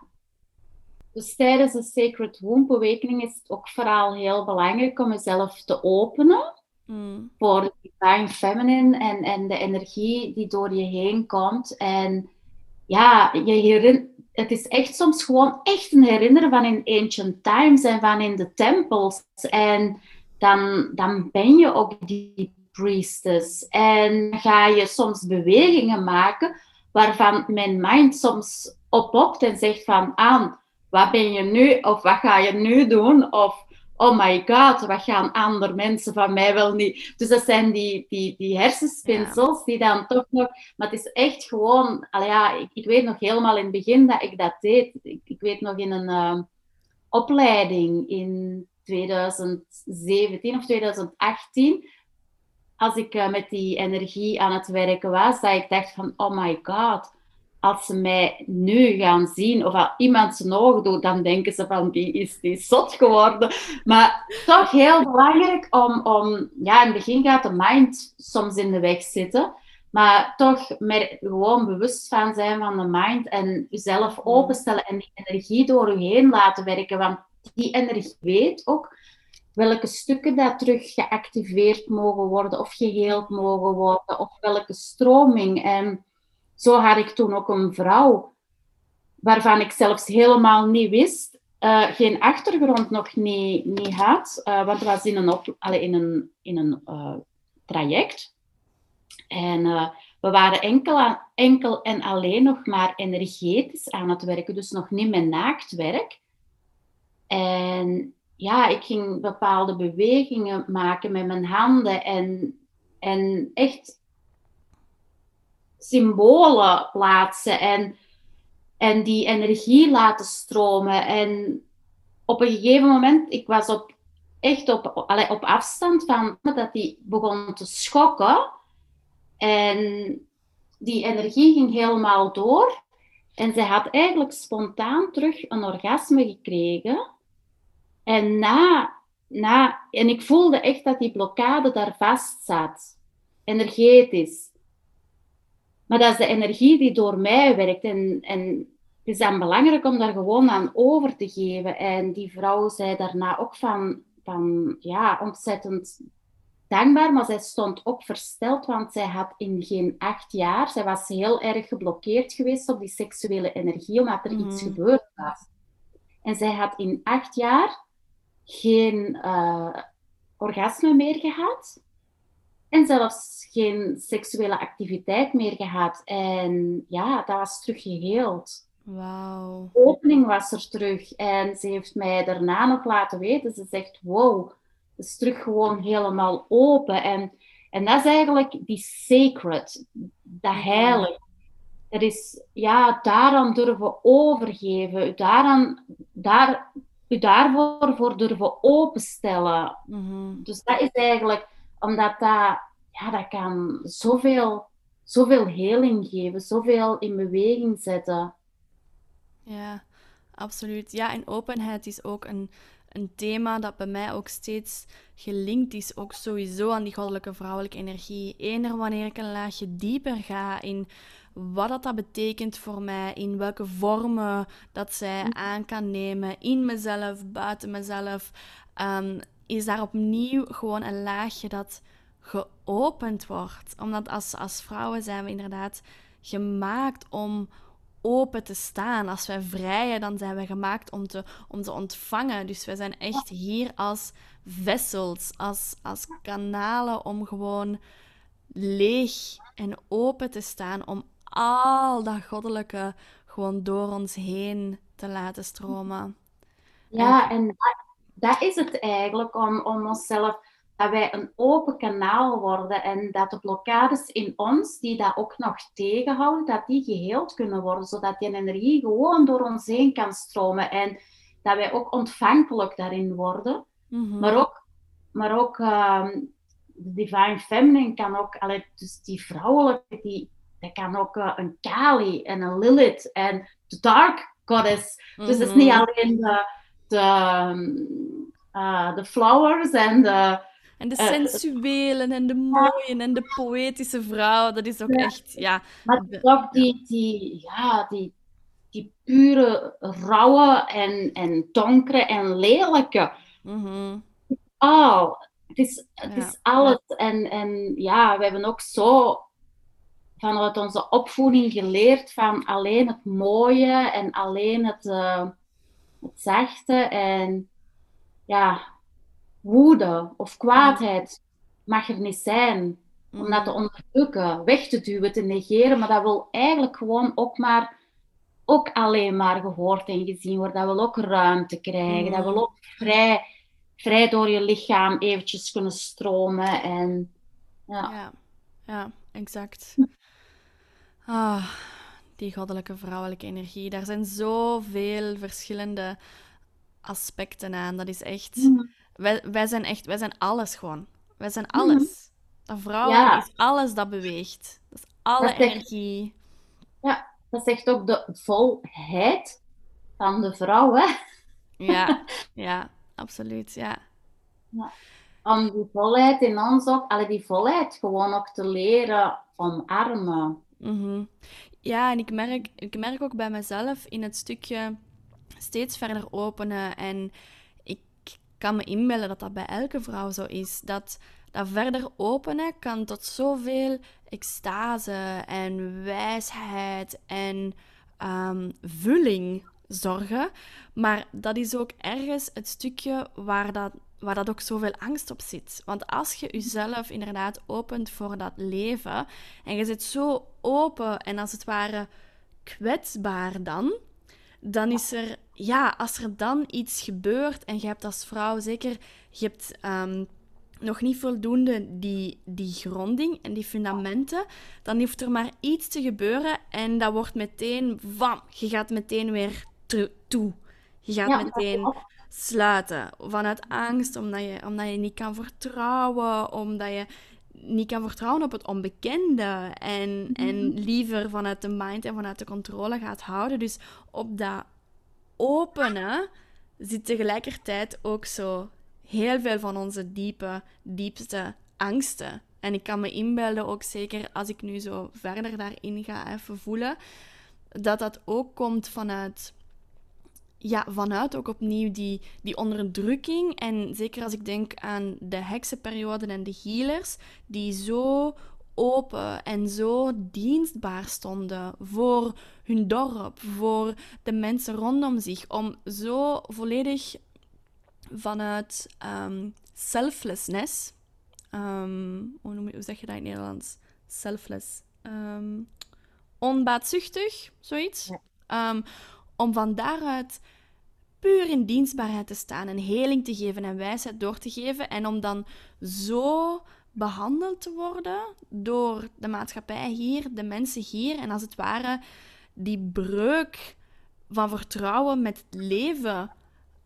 dus tijdens de Sacred Womb Awakening is het ook vooral heel belangrijk om jezelf te openen mm. voor de Divine Feminine en, en de energie die door je heen komt. En ja, je herinner, het is echt soms gewoon echt een herinneren van in ancient times en van in de tempels. En dan, dan ben je ook die priestess. En ga je soms bewegingen maken waarvan mijn mind soms opopt en zegt van aan, wat ben je nu of wat ga je nu doen? Of oh my god, wat gaan andere mensen van mij wel niet. Dus dat zijn die, die, die hersenspinsels die dan toch nog. Maar het is echt gewoon. Ja, ik, ik, weet nog helemaal in het begin dat ik dat deed. Ik, ik weet nog in een uh, opleiding in 2017 of 2018 als ik uh, met die energie aan het werken was, dat ik dacht van, oh my god, als ze mij nu gaan zien of als iemand zijn ogen doet, dan denken ze van, die is die zot geworden. Maar toch heel belangrijk om, om ja, in het begin gaat de mind soms in de weg zitten, maar toch meer gewoon bewust van zijn van de mind en jezelf openstellen en die energie door je heen laten werken, want die energie weet ook welke stukken daar terug geactiveerd mogen worden of geheeld mogen worden, of welke stroming. En zo had ik toen ook een vrouw, waarvan ik zelfs helemaal niet wist, uh, geen achtergrond nog niet, niet had, uh, want het was in een, op, allee, in een, in een uh, traject. En we waren enkel, enkel en alleen nog maar energetisch aan het werken, dus nog niet met naaktwerk. En ja, ik ging bepaalde bewegingen maken met mijn handen en, en echt symbolen plaatsen en, en die energie laten stromen. En op een gegeven moment, ik was op, echt op, op afstand van dat die begon te schokken. En die energie ging helemaal door. En zij had eigenlijk spontaan terug een orgasme gekregen. En, na, na, en ik voelde echt dat die blokkade daar vast zat, energetisch. Maar dat is de energie die door mij werkt. En, en het is dan belangrijk om daar gewoon aan over te geven. En die vrouw zei daarna ook van, van ja, ontzettend dankbaar, maar zij stond ook versteld, want zij had in geen acht jaar, zij was heel erg geblokkeerd geweest op die seksuele energie, omdat er iets Mhm. gebeurd was. En zij had in acht jaar geen eh, orgasme meer gehad. En zelfs geen seksuele activiteit meer gehad. En ja, dat was teruggeheeld. Wauw. Opening was er terug. En ze heeft mij daarna nog laten weten. Ze zegt, wow, het is terug gewoon helemaal open. En, en dat is eigenlijk die sacred, dat heilig. Dat is, ja, daaraan durven overgeven. Daaraan, daar, daarvoor voor durven openstellen. Mhm. Dus dat is eigenlijk, omdat dat, ja, dat kan zoveel, zoveel heling geven, zoveel in beweging zetten. Ja, absoluut. Ja, en openheid is ook een, een thema dat bij mij ook steeds gelinkt is, ook sowieso aan die goddelijke vrouwelijke energie. Eender wanneer ik een laagje dieper ga in wat dat, dat betekent voor mij, in welke vormen dat zij aan kan nemen, in mezelf, buiten mezelf, ehm, is daar opnieuw gewoon een laagje dat geopend wordt. Omdat als, als vrouwen zijn we inderdaad gemaakt om open te staan. Als wij vrijen, dan zijn we gemaakt om te, om te ontvangen. Dus wij zijn echt hier als vessels, als, als kanalen om gewoon leeg en open te staan. Om al dat goddelijke gewoon door ons heen te laten stromen. Ja, en dat, dat is het eigenlijk, om, om onszelf, dat wij een open kanaal worden en dat de blokkades in ons, die dat ook nog tegenhouden, dat die geheeld kunnen worden, zodat die energie gewoon door ons heen kan stromen en dat wij ook ontvankelijk daarin worden. Mhm. Maar ook, maar ook ehm, de divine feminine kan ook, allee, dus die vrouwelijke, die, dat kan ook eh, een Kali en een Lilith en de dark goddess. Dus het is niet Mhm. alleen de, de, eh, de flowers en de... En de eh, sensuele en de mooie en de poëtische vrouw, dat is ook Ja. echt, ja. Maar ook die, die, ja, die, die pure, rauwe en, en donkere en lelijke. Oh, het is, het Ja. is alles. En, en ja, we hebben ook zo vanuit onze opvoeding geleerd van alleen het mooie en alleen het, eh, het zachte. En ja, woede of kwaadheid mag er niet zijn. Om dat te Mhm. onderdrukken, weg te duwen, te negeren. Maar dat wil eigenlijk gewoon ook maar ook alleen maar gehoord en gezien worden. Dat wil ook ruimte krijgen. Dat wil ook vrij, vrij door je lichaam eventjes kunnen stromen. En ja, Ja, ja, exact. Ah, die goddelijke vrouwelijke energie. Daar zijn zoveel verschillende aspecten aan. Dat is echt. Mhm. Wij, wij zijn echt, wij zijn alles gewoon. Wij zijn alles. Dat vrouwen Ja. is alles dat beweegt. Dat is alle Dat is echt- energie. ja, dat zegt ook de volheid van de vrouw. Hè? Ja, ja, absoluut. Ja. Om die volheid in ons ook, alle die volheid gewoon ook te leren omarmen. Mhm. Ja, en ik merk, ik merk ook bij mezelf in het stukje steeds verder openen. En ik kan me inbeelden dat dat bij elke vrouw zo is. Dat dat verder openen kan tot zoveel extase en wijsheid en ehm, vulling zorgen. Maar dat is ook ergens het stukje waar dat, waar dat ook zoveel angst op zit. Want als je jezelf inderdaad opent voor dat leven en je zit zo open en als het ware kwetsbaar dan, dan is er, ja, als er dan iets gebeurt en je hebt als vrouw zeker, je hebt ehm, nog niet voldoende die, die gronding en die fundamenten, dan hoeft er maar iets te gebeuren en dat wordt meteen, vam, je gaat meteen weer toe. Je gaat Ja, meteen sluiten vanuit angst, omdat je, omdat je niet kan vertrouwen, omdat je niet kan vertrouwen op het onbekende en, en liever vanuit de mind en vanuit de controle gaat houden. Dus op dat openen zit tegelijkertijd ook zo heel veel van onze diepe, diepste angsten. En ik kan me inbeelden ook zeker als ik nu zo verder daarin ga even voelen, dat dat ook komt vanuit ja, vanuit ook opnieuw die, die onderdrukking. En zeker als ik denk aan de heksenperiode en de healers, die zo open en zo dienstbaar stonden voor hun dorp, voor de mensen rondom zich, om zo volledig vanuit um, selflessness, um, hoe, noem je, hoe zeg je dat in het Nederlands? Selfless. Um, onbaatzuchtig, zoiets. Om van daaruit puur in dienstbaarheid te staan en heling te geven en wijsheid door te geven. En om dan zo behandeld te worden door de maatschappij hier, de mensen hier. En als het ware die breuk van vertrouwen met het leven.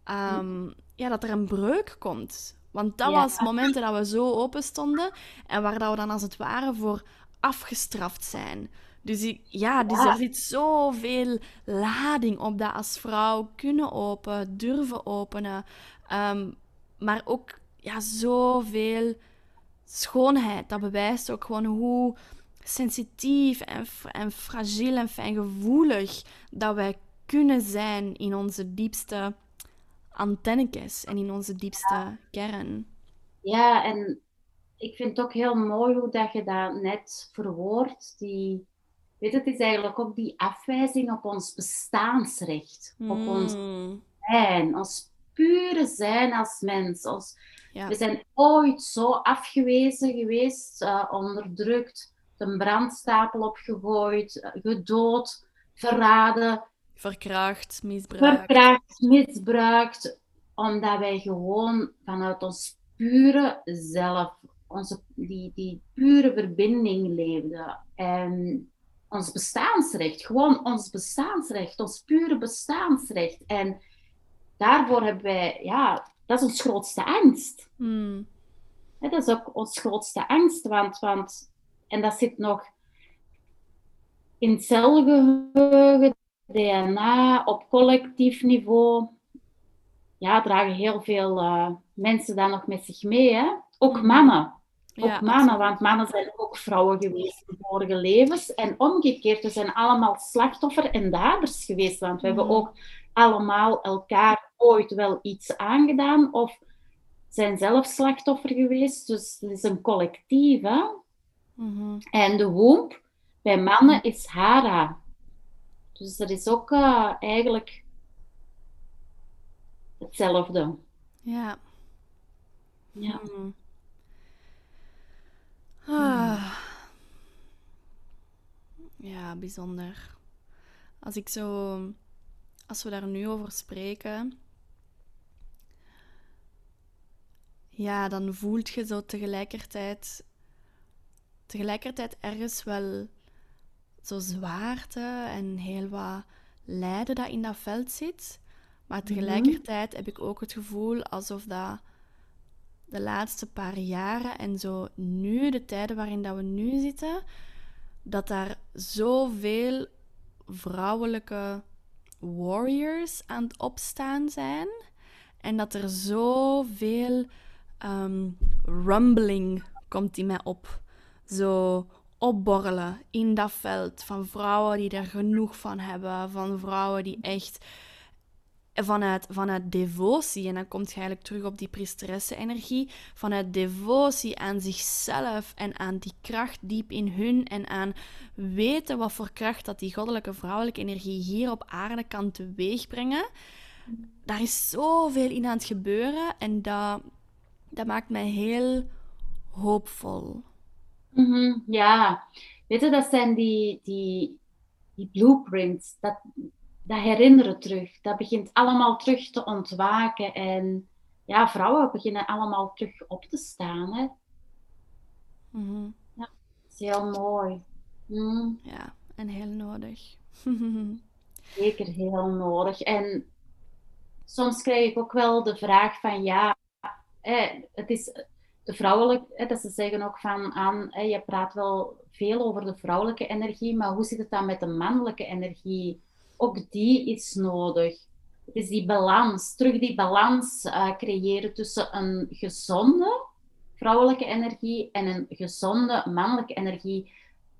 Ehm, ja, dat er een breuk komt. Want dat was momenten dat we zo open stonden en waar dat we dan als het ware voor afgestraft zijn. Dus ja, dus er zit zoveel lading op dat als vrouw kunnen open, durven openen. Um, maar ook ja, zoveel schoonheid. Dat bewijst ook gewoon hoe sensitief en, en fragiel en fijngevoelig dat wij kunnen zijn in onze diepste antennetjes en in onze diepste kern. Ja, en ik vind het ook heel mooi hoe dat je dat net verwoordt, die Weet het is eigenlijk ook die afwijzing op ons bestaansrecht, op ons hmm. zijn, ons pure zijn als mens. Ons, We zijn ooit zo afgewezen geweest, uh, onderdrukt, een brandstapel opgegooid, uh, gedood, verraden. Verkracht, misbruikt. Verkracht, misbruikt, omdat wij gewoon vanuit ons pure zelf, onze, die, die pure verbinding leefden. En ons bestaansrecht. Gewoon ons bestaansrecht, ons pure bestaansrecht. En daarvoor hebben wij, ja, dat is ons grootste angst. Hmm. dat is ook ons grootste angst, want, want, en dat zit nog in celgeheugen, DNA, op collectief niveau. Ja, dragen heel veel uh, mensen daar nog met zich mee. Hè? Ook hmm. Mannen. Ook mannen, want mannen zijn ook vrouwen geweest in vorige levens. En omgekeerd, we zijn allemaal slachtoffer en daders geweest. Want we hebben mhm. ook allemaal elkaar ooit wel iets aangedaan of zijn zelf slachtoffer geweest. Dus het is een collectief. Hè? Mhm. En de womb bij mannen is Hara. Dus dat is ook uh, eigenlijk hetzelfde. Ja. Ja. Mhm. Ah. Ja, bijzonder. Als ik zo, als we daar nu over spreken, ja, dan voelt je zo tegelijkertijd, tegelijkertijd ergens wel zo zwaarte en heel wat lijden dat in dat veld zit. Maar mhm. tegelijkertijd heb ik ook het gevoel alsof dat de laatste paar jaren en zo nu, de tijden waarin dat we nu zitten, dat daar zoveel vrouwelijke warriors aan het opstaan zijn. En dat er zoveel um, rumbling komt in mij op. Zo opborrelen in dat veld van vrouwen die er genoeg van hebben. Van vrouwen die echt vanuit, vanuit devotie, en dan komt je eigenlijk terug op die priesteresse-energie, vanuit devotie aan zichzelf en aan die kracht diep in hun en aan weten wat voor kracht dat die goddelijke vrouwelijke energie hier op aarde kan teweegbrengen. Daar is zoveel in aan het gebeuren en dat, dat maakt mij heel hoopvol. Mm ja, weet dat zijn die, die, die blueprints. Dat, dat herinneren terug. Dat begint allemaal terug te ontwaken. En ja, vrouwen beginnen allemaal terug op te staan. Hè? Mm Ja, dat is heel mooi. Mm. Ja, en heel nodig. Zeker heel nodig. En soms krijg ik ook wel de vraag van ja, het is de vrouwelijke, dat ze zeggen ook van aan, je praat wel veel over de vrouwelijke energie, maar hoe zit het dan met de mannelijke energie? Ook die is nodig. Het is die balans, terug die balans uh, creëren tussen een gezonde vrouwelijke energie en een gezonde mannelijke energie.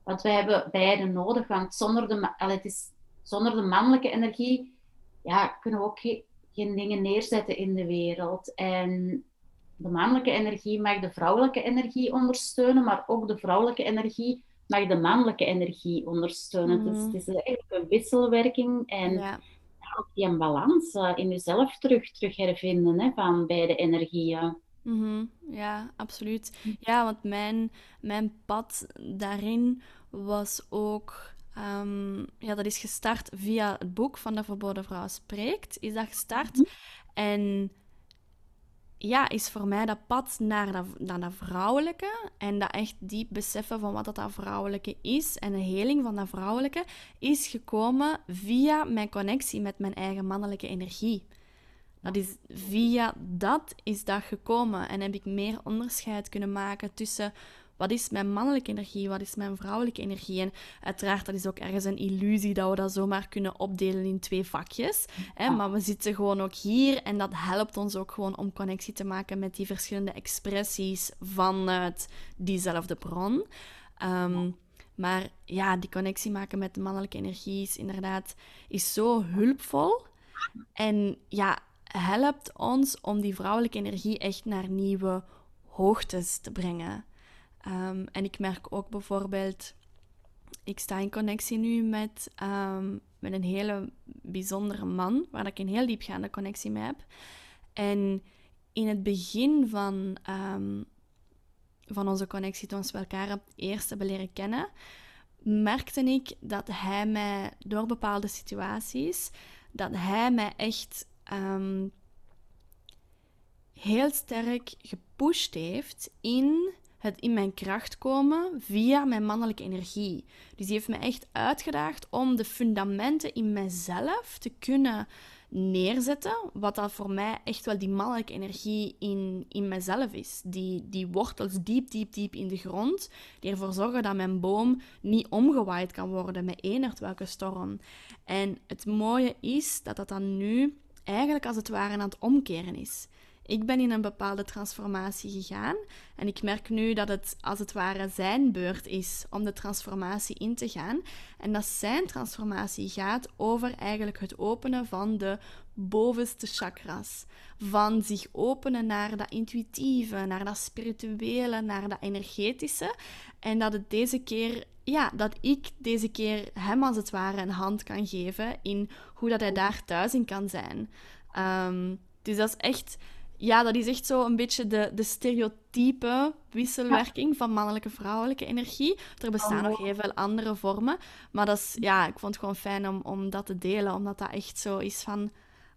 Want wij hebben beide nodig, want zonder de, het is, zonder de mannelijke energie ja, kunnen we ook geen dingen neerzetten in de wereld. En de mannelijke energie mag de vrouwelijke energie ondersteunen, maar ook de vrouwelijke energie mag de mannelijke energie ondersteunen. Dus het is eigenlijk een wisselwerking en ja. ook die balans uh, in jezelf terug, terug hervinden hè, van beide energieën. Mm Ja, absoluut. Ja, want mijn, mijn pad daarin was ook. Um, ja, dat is gestart via het boek van de Verboden Vrouw Spreekt. Is dat gestart? Mhm. En ja, is voor mij dat pad naar dat, naar dat vrouwelijke en dat echt diep beseffen van wat dat, dat vrouwelijke is en de heling van dat vrouwelijke is gekomen via mijn connectie met mijn eigen mannelijke energie. Dat is via dat is dat gekomen en heb ik meer onderscheid kunnen maken tussen wat is mijn mannelijke energie, wat is mijn vrouwelijke energie. En uiteraard, dat is ook ergens een illusie dat we dat zomaar kunnen opdelen in twee vakjes. Hè? Maar we zitten gewoon ook hier en dat helpt ons ook gewoon om connectie te maken met die verschillende expressies vanuit diezelfde bron. Ehm, maar ja, die connectie maken met de mannelijke energie is inderdaad is zo hulpvol. En ja, helpt ons om die vrouwelijke energie echt naar nieuwe hoogtes te brengen. Ehm, en ik merk ook bijvoorbeeld, ik sta in connectie nu met, ehm, met een hele bijzondere man, waar ik een heel diepgaande connectie mee heb. En in het begin van, um, van onze connectie, toen we elkaar het eerst hebben leren kennen, merkte ik dat hij mij door bepaalde situaties, dat hij mij echt heel sterk gepusht heeft in het in mijn kracht komen via mijn mannelijke energie. Dus die heeft me echt uitgedaagd om de fundamenten in mijzelf te kunnen neerzetten, wat dat voor mij echt wel die mannelijke energie in, in mijzelf is. Die, die wortels diep, diep, diep in de grond, die ervoor zorgen dat mijn boom niet omgewaaid kan worden met enert welke storm. En het mooie is dat dat dan nu eigenlijk als het ware aan het omkeren is. Ik ben in een bepaalde transformatie gegaan en ik merk nu dat het als het ware zijn beurt is om de transformatie in te gaan. En dat zijn transformatie gaat over eigenlijk het openen van de bovenste chakras. Van zich openen naar dat intuïtieve, naar dat spirituele, naar dat energetische. En dat het deze keer ja, dat ik deze keer hem als het ware een hand kan geven in hoe dat hij daar thuis in kan zijn. Um, dus dat is echt ja, dat is echt zo een beetje de, de stereotype wisselwerking van mannelijke vrouwelijke energie. Er bestaan nog heel veel andere vormen. Maar dat is, ja, ik vond het gewoon fijn om, om dat te delen, omdat dat echt zo is van...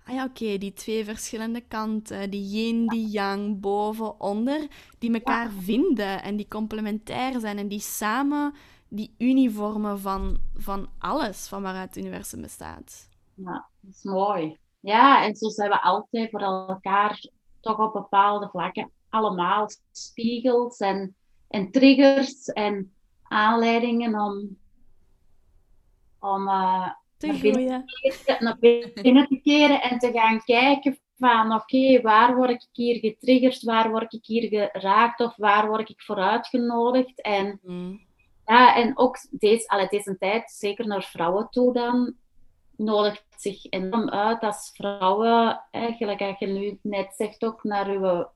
Ah ja, oké, die twee verschillende kanten, die yin, die yang, boven, onder, die elkaar vinden en die complementair zijn en die samen die uniformen van, van alles van waaruit het universum bestaat. Ja, dat is mooi. Ja, en zo zijn we altijd voor elkaar toch op bepaalde vlakken allemaal spiegels en, en triggers en aanleidingen om, om uh, te naar, binnen, naar binnen te keren en te gaan kijken van oké, waar word ik hier getriggerd, waar word ik hier geraakt of waar word ik voor uitgenodigd. En, mm. ja, en ook deze, alle deze tijd, zeker naar vrouwen toe dan, nodigt zich enorm uit als vrouwen, eigenlijk, als je nu net zegt ook, naar, uw,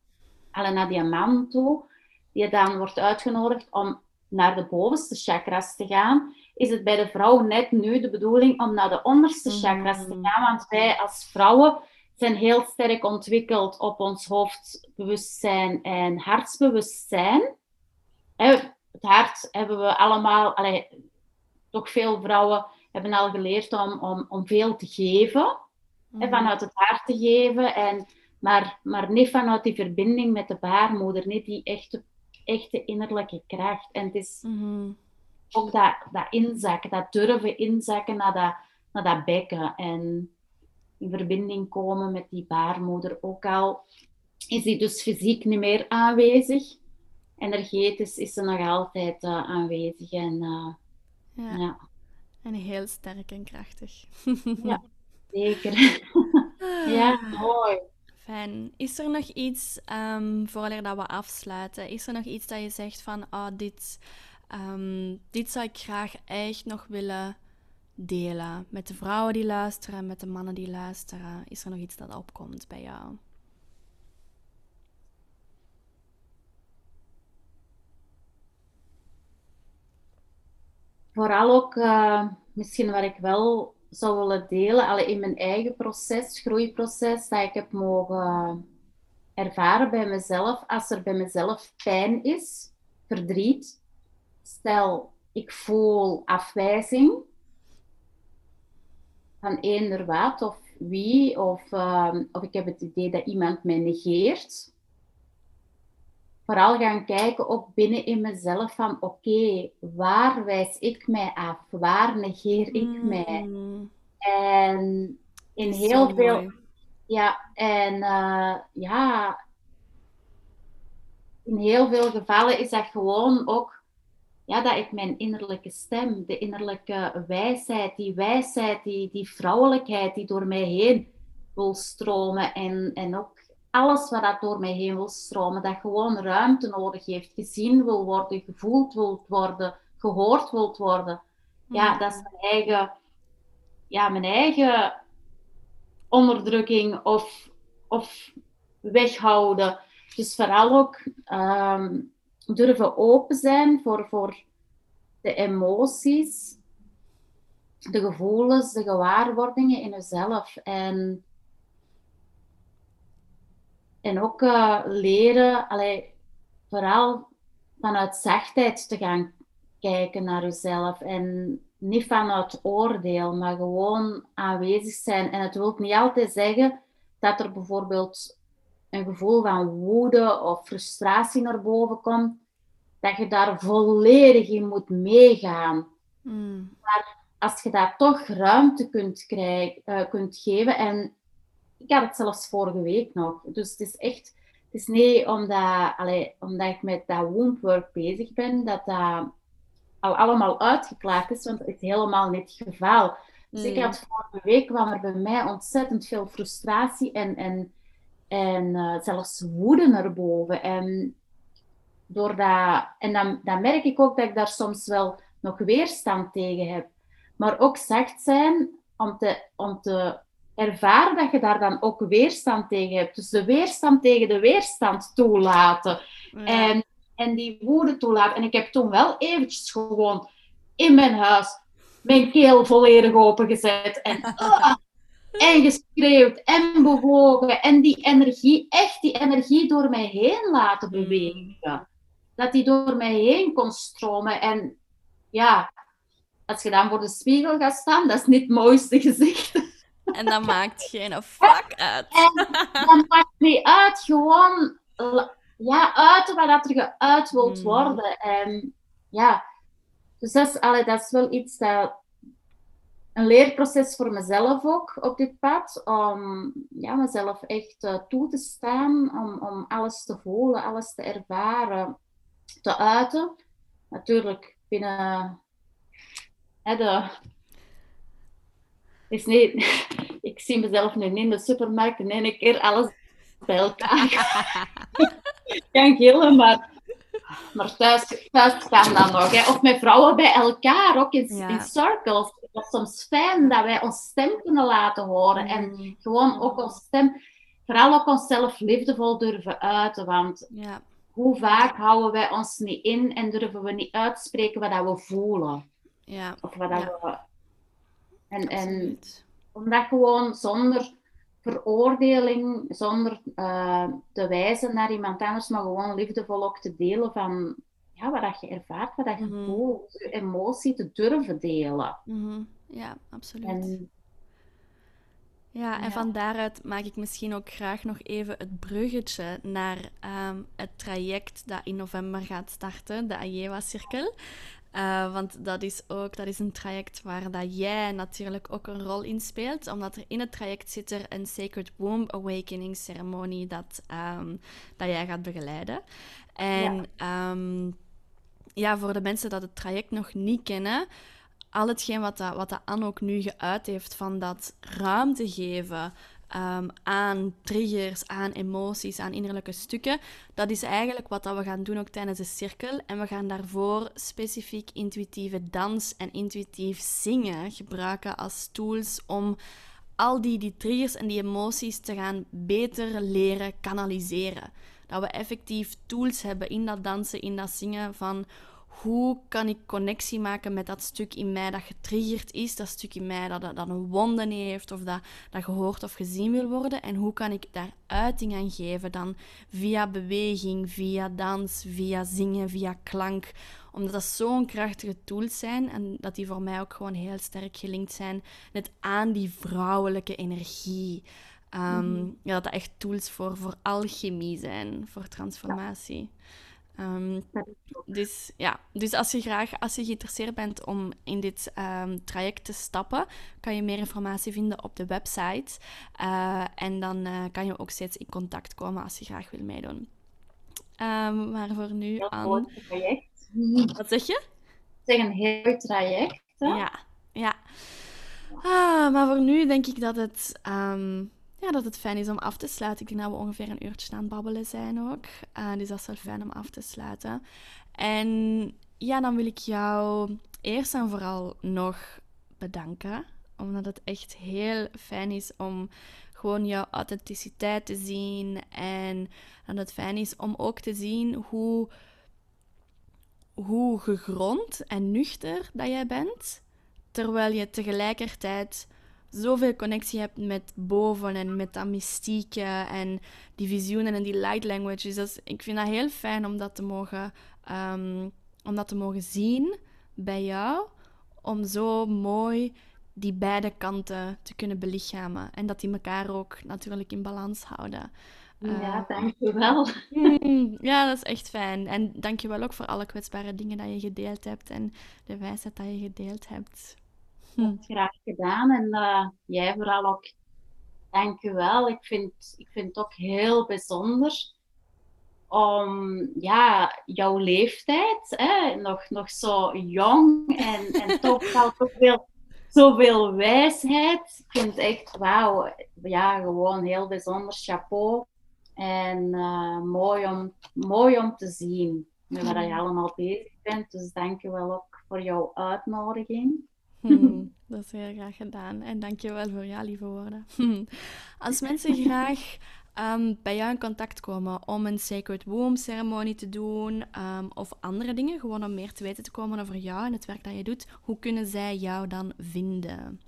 naar die man toe, die dan wordt uitgenodigd om naar de bovenste chakras te gaan, is het bij de vrouw net nu de bedoeling om naar de onderste mm. chakras te gaan. Want wij als vrouwen zijn heel sterk ontwikkeld op ons hoofdbewustzijn en hartsbewustzijn. Het hart hebben we allemaal, allee, toch veel vrouwen hebben al geleerd om, om, om veel te geven. Mm vanuit het hart te geven. En, maar, maar niet vanuit die verbinding met de baarmoeder. Niet die echte, echte innerlijke kracht. En het is mhm. ook dat, dat inzakken, dat durven inzakken naar dat, naar dat bekken. En in verbinding komen met die baarmoeder. Ook al is die dus fysiek niet meer aanwezig. Energetisch is ze nog altijd uh, aanwezig. En, uh, ja. ja. En heel sterk en krachtig. ja, zeker. ja, mooi. Fijn. Is er nog iets, um, voordat we afsluiten, is er nog iets dat je zegt van, oh, dit, um, dit zou ik graag echt nog willen delen met de vrouwen die luisteren, met de mannen die luisteren? Is er nog iets dat opkomt bij jou? Vooral ook uh, misschien wat ik wel zou willen delen, alle in mijn eigen proces, groeiproces, dat ik heb mogen ervaren bij mezelf, als er bij mezelf pijn is, verdriet, stel ik voel afwijzing van eender wat of wie, of, um, of ik heb het idee dat iemand mij negeert. Vooral gaan kijken ook binnen in mezelf van oké, waar wijs ik mij af? Waar negeer ik mm. mij? En in heel veel... Ja, en uh, ja, in heel veel gevallen is dat gewoon ook ja, dat ik mijn innerlijke stem, de innerlijke wijsheid, die wijsheid, die, die vrouwelijkheid die door mij heen wil stromen en, en ook alles wat dat door mij heen wil stromen, dat gewoon ruimte nodig heeft, gezien wil worden, gevoeld wil worden, gehoord wil worden. Ja, dat is mijn eigen, ja, mijn eigen onderdrukking of, of weghouden. Dus vooral ook um, durven open zijn voor, voor de emoties, de gevoelens, de gewaarwordingen in jezelf. En, en ook uh, leren, allee, vooral vanuit zachtheid te gaan kijken naar jezelf. En niet vanuit oordeel, maar gewoon aanwezig zijn. En het wil niet altijd zeggen dat er bijvoorbeeld een gevoel van woede of frustratie naar boven komt, dat je daar volledig in moet meegaan. Hmm. Maar als je daar toch ruimte kunt, krijgen, uh, kunt geven, en ik had het zelfs vorige week nog, dus het is echt, het is niet omdat, allee, omdat ik met dat woundwork bezig ben, dat dat al allemaal uitgeklaard is, want het is helemaal niet het geval. Dus ik hmm. had vorige week kwam er bij mij ontzettend veel frustratie en, en en uh, zelfs woede naar boven. En, door dat, en dan, dan merk ik ook dat ik daar soms wel nog weerstand tegen heb. Maar ook zacht zijn om te, om te ervaren dat je daar dan ook weerstand tegen hebt. Dus de weerstand tegen de weerstand toelaten. En, en die woede toelaten. En ik heb toen wel eventjes gewoon in mijn huis mijn keel volledig opengezet. En uh, en geschreeuwd en bewogen en die energie, echt die energie door mij heen laten mm. bewegen. Dat die door mij heen kon stromen. En ja, als je dan voor de spiegel gaat staan, dat is niet het mooiste gezicht. En dat maakt geen fuck uit. En dat maakt niet uit, gewoon ja, uiten wat er geuit wilt mm. worden. En ja, dus dat is, allee, dat is wel iets dat een leerproces voor mezelf ook op dit pad. Om ja, mezelf echt uh, toe te staan, om, om alles te voelen, alles te ervaren, te uiten. Natuurlijk binnen hè, de. Is niet, ik zie mezelf nu in de supermarkt en één keer alles bij elkaar. kan gillen, maar maar thuis, thuis gaan dan nog. Hè. Of met vrouwen bij elkaar, ook in, in circles dat is soms fijn dat wij ons stem kunnen laten horen. En mm. gewoon ook ons stem, vooral ook onszelf liefdevol durven uiten. Want ja. hoe vaak houden wij ons niet in en durven we niet uitspreken wat dat we voelen? Ja. Of wat dat we... En, en omdat gewoon zonder veroordeling, zonder uh, te wijzen naar iemand anders, maar gewoon liefdevol ook te delen van ja, wat dat je ervaart, wat dat je mm voelt, je emotie te durven delen. Mhm. Ja, absoluut. En, ja, en van daaruit maak ik misschien ook graag nog even het bruggetje naar ehm, het traject dat in november gaat starten, de Ajewa-cirkel. Uh, want dat is ook dat is een traject waar dat jij natuurlijk ook een rol in speelt. Omdat er in het traject zit er een Sacred Womb Awakening ceremonie dat, um, dat jij gaat begeleiden. En ja. Ehm, ja, voor de mensen dat het traject nog niet kennen, al hetgeen wat, dat, wat dat Anne ook nu geuit heeft van dat ruimte geven ehm, aan triggers, aan emoties, aan innerlijke stukken. Dat is eigenlijk wat dat we gaan doen ook tijdens de cirkel. En we gaan daarvoor specifiek intuïtieve dans en intuïtief zingen gebruiken als tools om al die, die triggers en die emoties te gaan beter leren kanaliseren. Dat we effectief tools hebben in dat dansen, in dat zingen van hoe kan ik connectie maken met dat stuk in mij dat getriggerd is, dat stuk in mij dat, dat een wonde heeft of dat, dat gehoord of gezien wil worden. En hoe kan ik daar uiting aan geven dan via beweging, via dans, via zingen, via klank. Omdat dat zo'n krachtige tools zijn en dat die voor mij ook gewoon heel sterk gelinkt zijn net aan die vrouwelijke energie. Um, ja, dat dat echt tools voor, voor alchemie zijn, voor transformatie. Ehm, dus ja, dus als je graag, als je geïnteresseerd bent om in dit ehm, traject te stappen, kan je meer informatie vinden op de website. Uh, en dan uh, kan je ook steeds in contact komen als je graag wil meedoen. Um, maar voor nu heel aan... traject. Wat zeg je? Zeg een heel traject. Hè? Ja, ja. Ah, maar voor nu denk ik dat het ja, dat het fijn is om af te sluiten. Ik denk dat we ongeveer een uurtje aan het babbelen zijn ook. Uh, dus dat is wel fijn om af te sluiten. En ja, dan wil ik jou eerst en vooral nog bedanken. Omdat het echt heel fijn is om gewoon jouw authenticiteit te zien. En dat het fijn is om ook te zien hoe, hoe gegrond en nuchter dat jij bent. Terwijl je tegelijkertijd zoveel connectie hebt met boven en met dat mystieke en die visioenen en die light languages. Dus ik vind dat heel fijn om dat te mogen, um, om dat te mogen zien bij jou. Om zo mooi die beide kanten te kunnen belichamen. En dat die elkaar ook natuurlijk in balans houden. Ja, uh, dankjewel. Mm, ja, dat is echt fijn. En dankjewel ook voor alle kwetsbare dingen dat je gedeeld hebt en de wijsheid dat je gedeeld hebt. Hm. Graag gedaan. En uh, jij vooral ook, dank je wel. Ik vind, ik vind het ook heel bijzonder om ja, jouw leeftijd, hè, nog, nog zo jong en, en toch al zoveel, zoveel wijsheid. Ik vind het echt wauw. Ja, gewoon heel bijzonder. Chapeau. En uh, mooi, om, mooi om te zien met waar je hm. allemaal bezig bent. Dus dank je wel ook voor jouw uitnodiging. Hmm, dat is heel graag gedaan. En dankjewel voor jouw lieve woorden. Hmm. Als mensen graag um, bij jou in contact komen om een Sacred Womb ceremonie te doen um, of andere dingen, gewoon om meer te weten te komen over jou en het werk dat je doet, hoe kunnen zij jou dan vinden?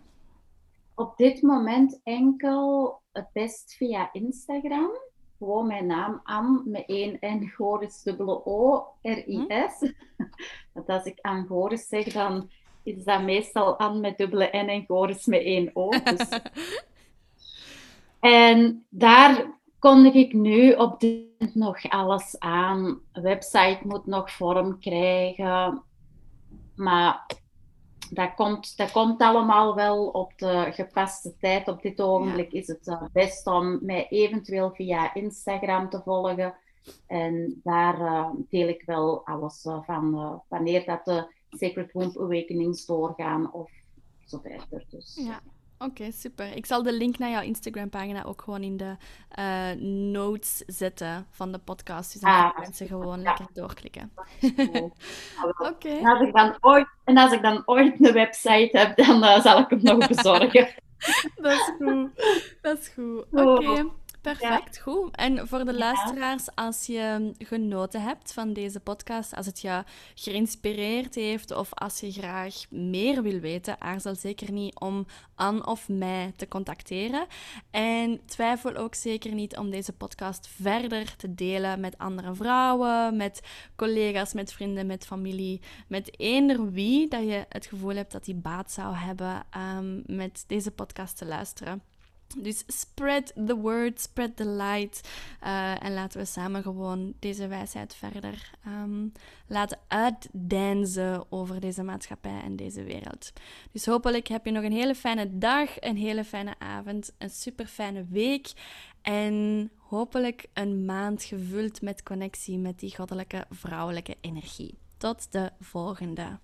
Op dit moment enkel het best via Instagram. Gewoon mijn naam Anne met één N, Goris, dubbele O, R-I-S. Hm? Dat als ik aan Goris zeg, dan is dat meestal aan met dubbele N en Goris met één O. Dus. en daar kondig ik nu op dit nog alles aan. De website moet nog vorm krijgen. Maar dat komt, dat komt allemaal wel op de gepaste tijd. Op dit ogenblik is het uh, best om mij eventueel via Instagram te volgen. En daar uh, deel ik wel alles uh, van wanneer dat de Sacred Womb Awakenings doorgaan of zo verder. Dus. Ja. Oké, super. Ik zal de link naar jouw Instagram-pagina ook gewoon in de uh, notes zetten van de podcast. Dus dan ah, kunnen mensen gewoon lekker doorklikken. Oké. En, als ik dan ooit, en als ik dan ooit een website heb, dan uh, zal ik hem nog bezorgen. dat is goed. Dat is goed. Oké. Perfect, goed. En voor de luisteraars, als je genoten hebt van deze podcast, als het je geïnspireerd heeft of als je graag meer wil weten, aarzel zeker niet om Anne of mij te contacteren. En twijfel ook zeker niet om deze podcast verder te delen met andere vrouwen, met collega's, met vrienden, met familie, met eender wie dat je het gevoel hebt dat die baat zou hebben um, met deze podcast te luisteren. Dus spread the word, spread the light. Uh, en laten we samen gewoon deze wijsheid verder um, laten uitdeinzen over deze maatschappij en deze wereld. Dus hopelijk heb je nog een hele fijne dag, een hele fijne avond, een super fijne week. En hopelijk een maand gevuld met connectie met die goddelijke vrouwelijke energie. Tot de volgende.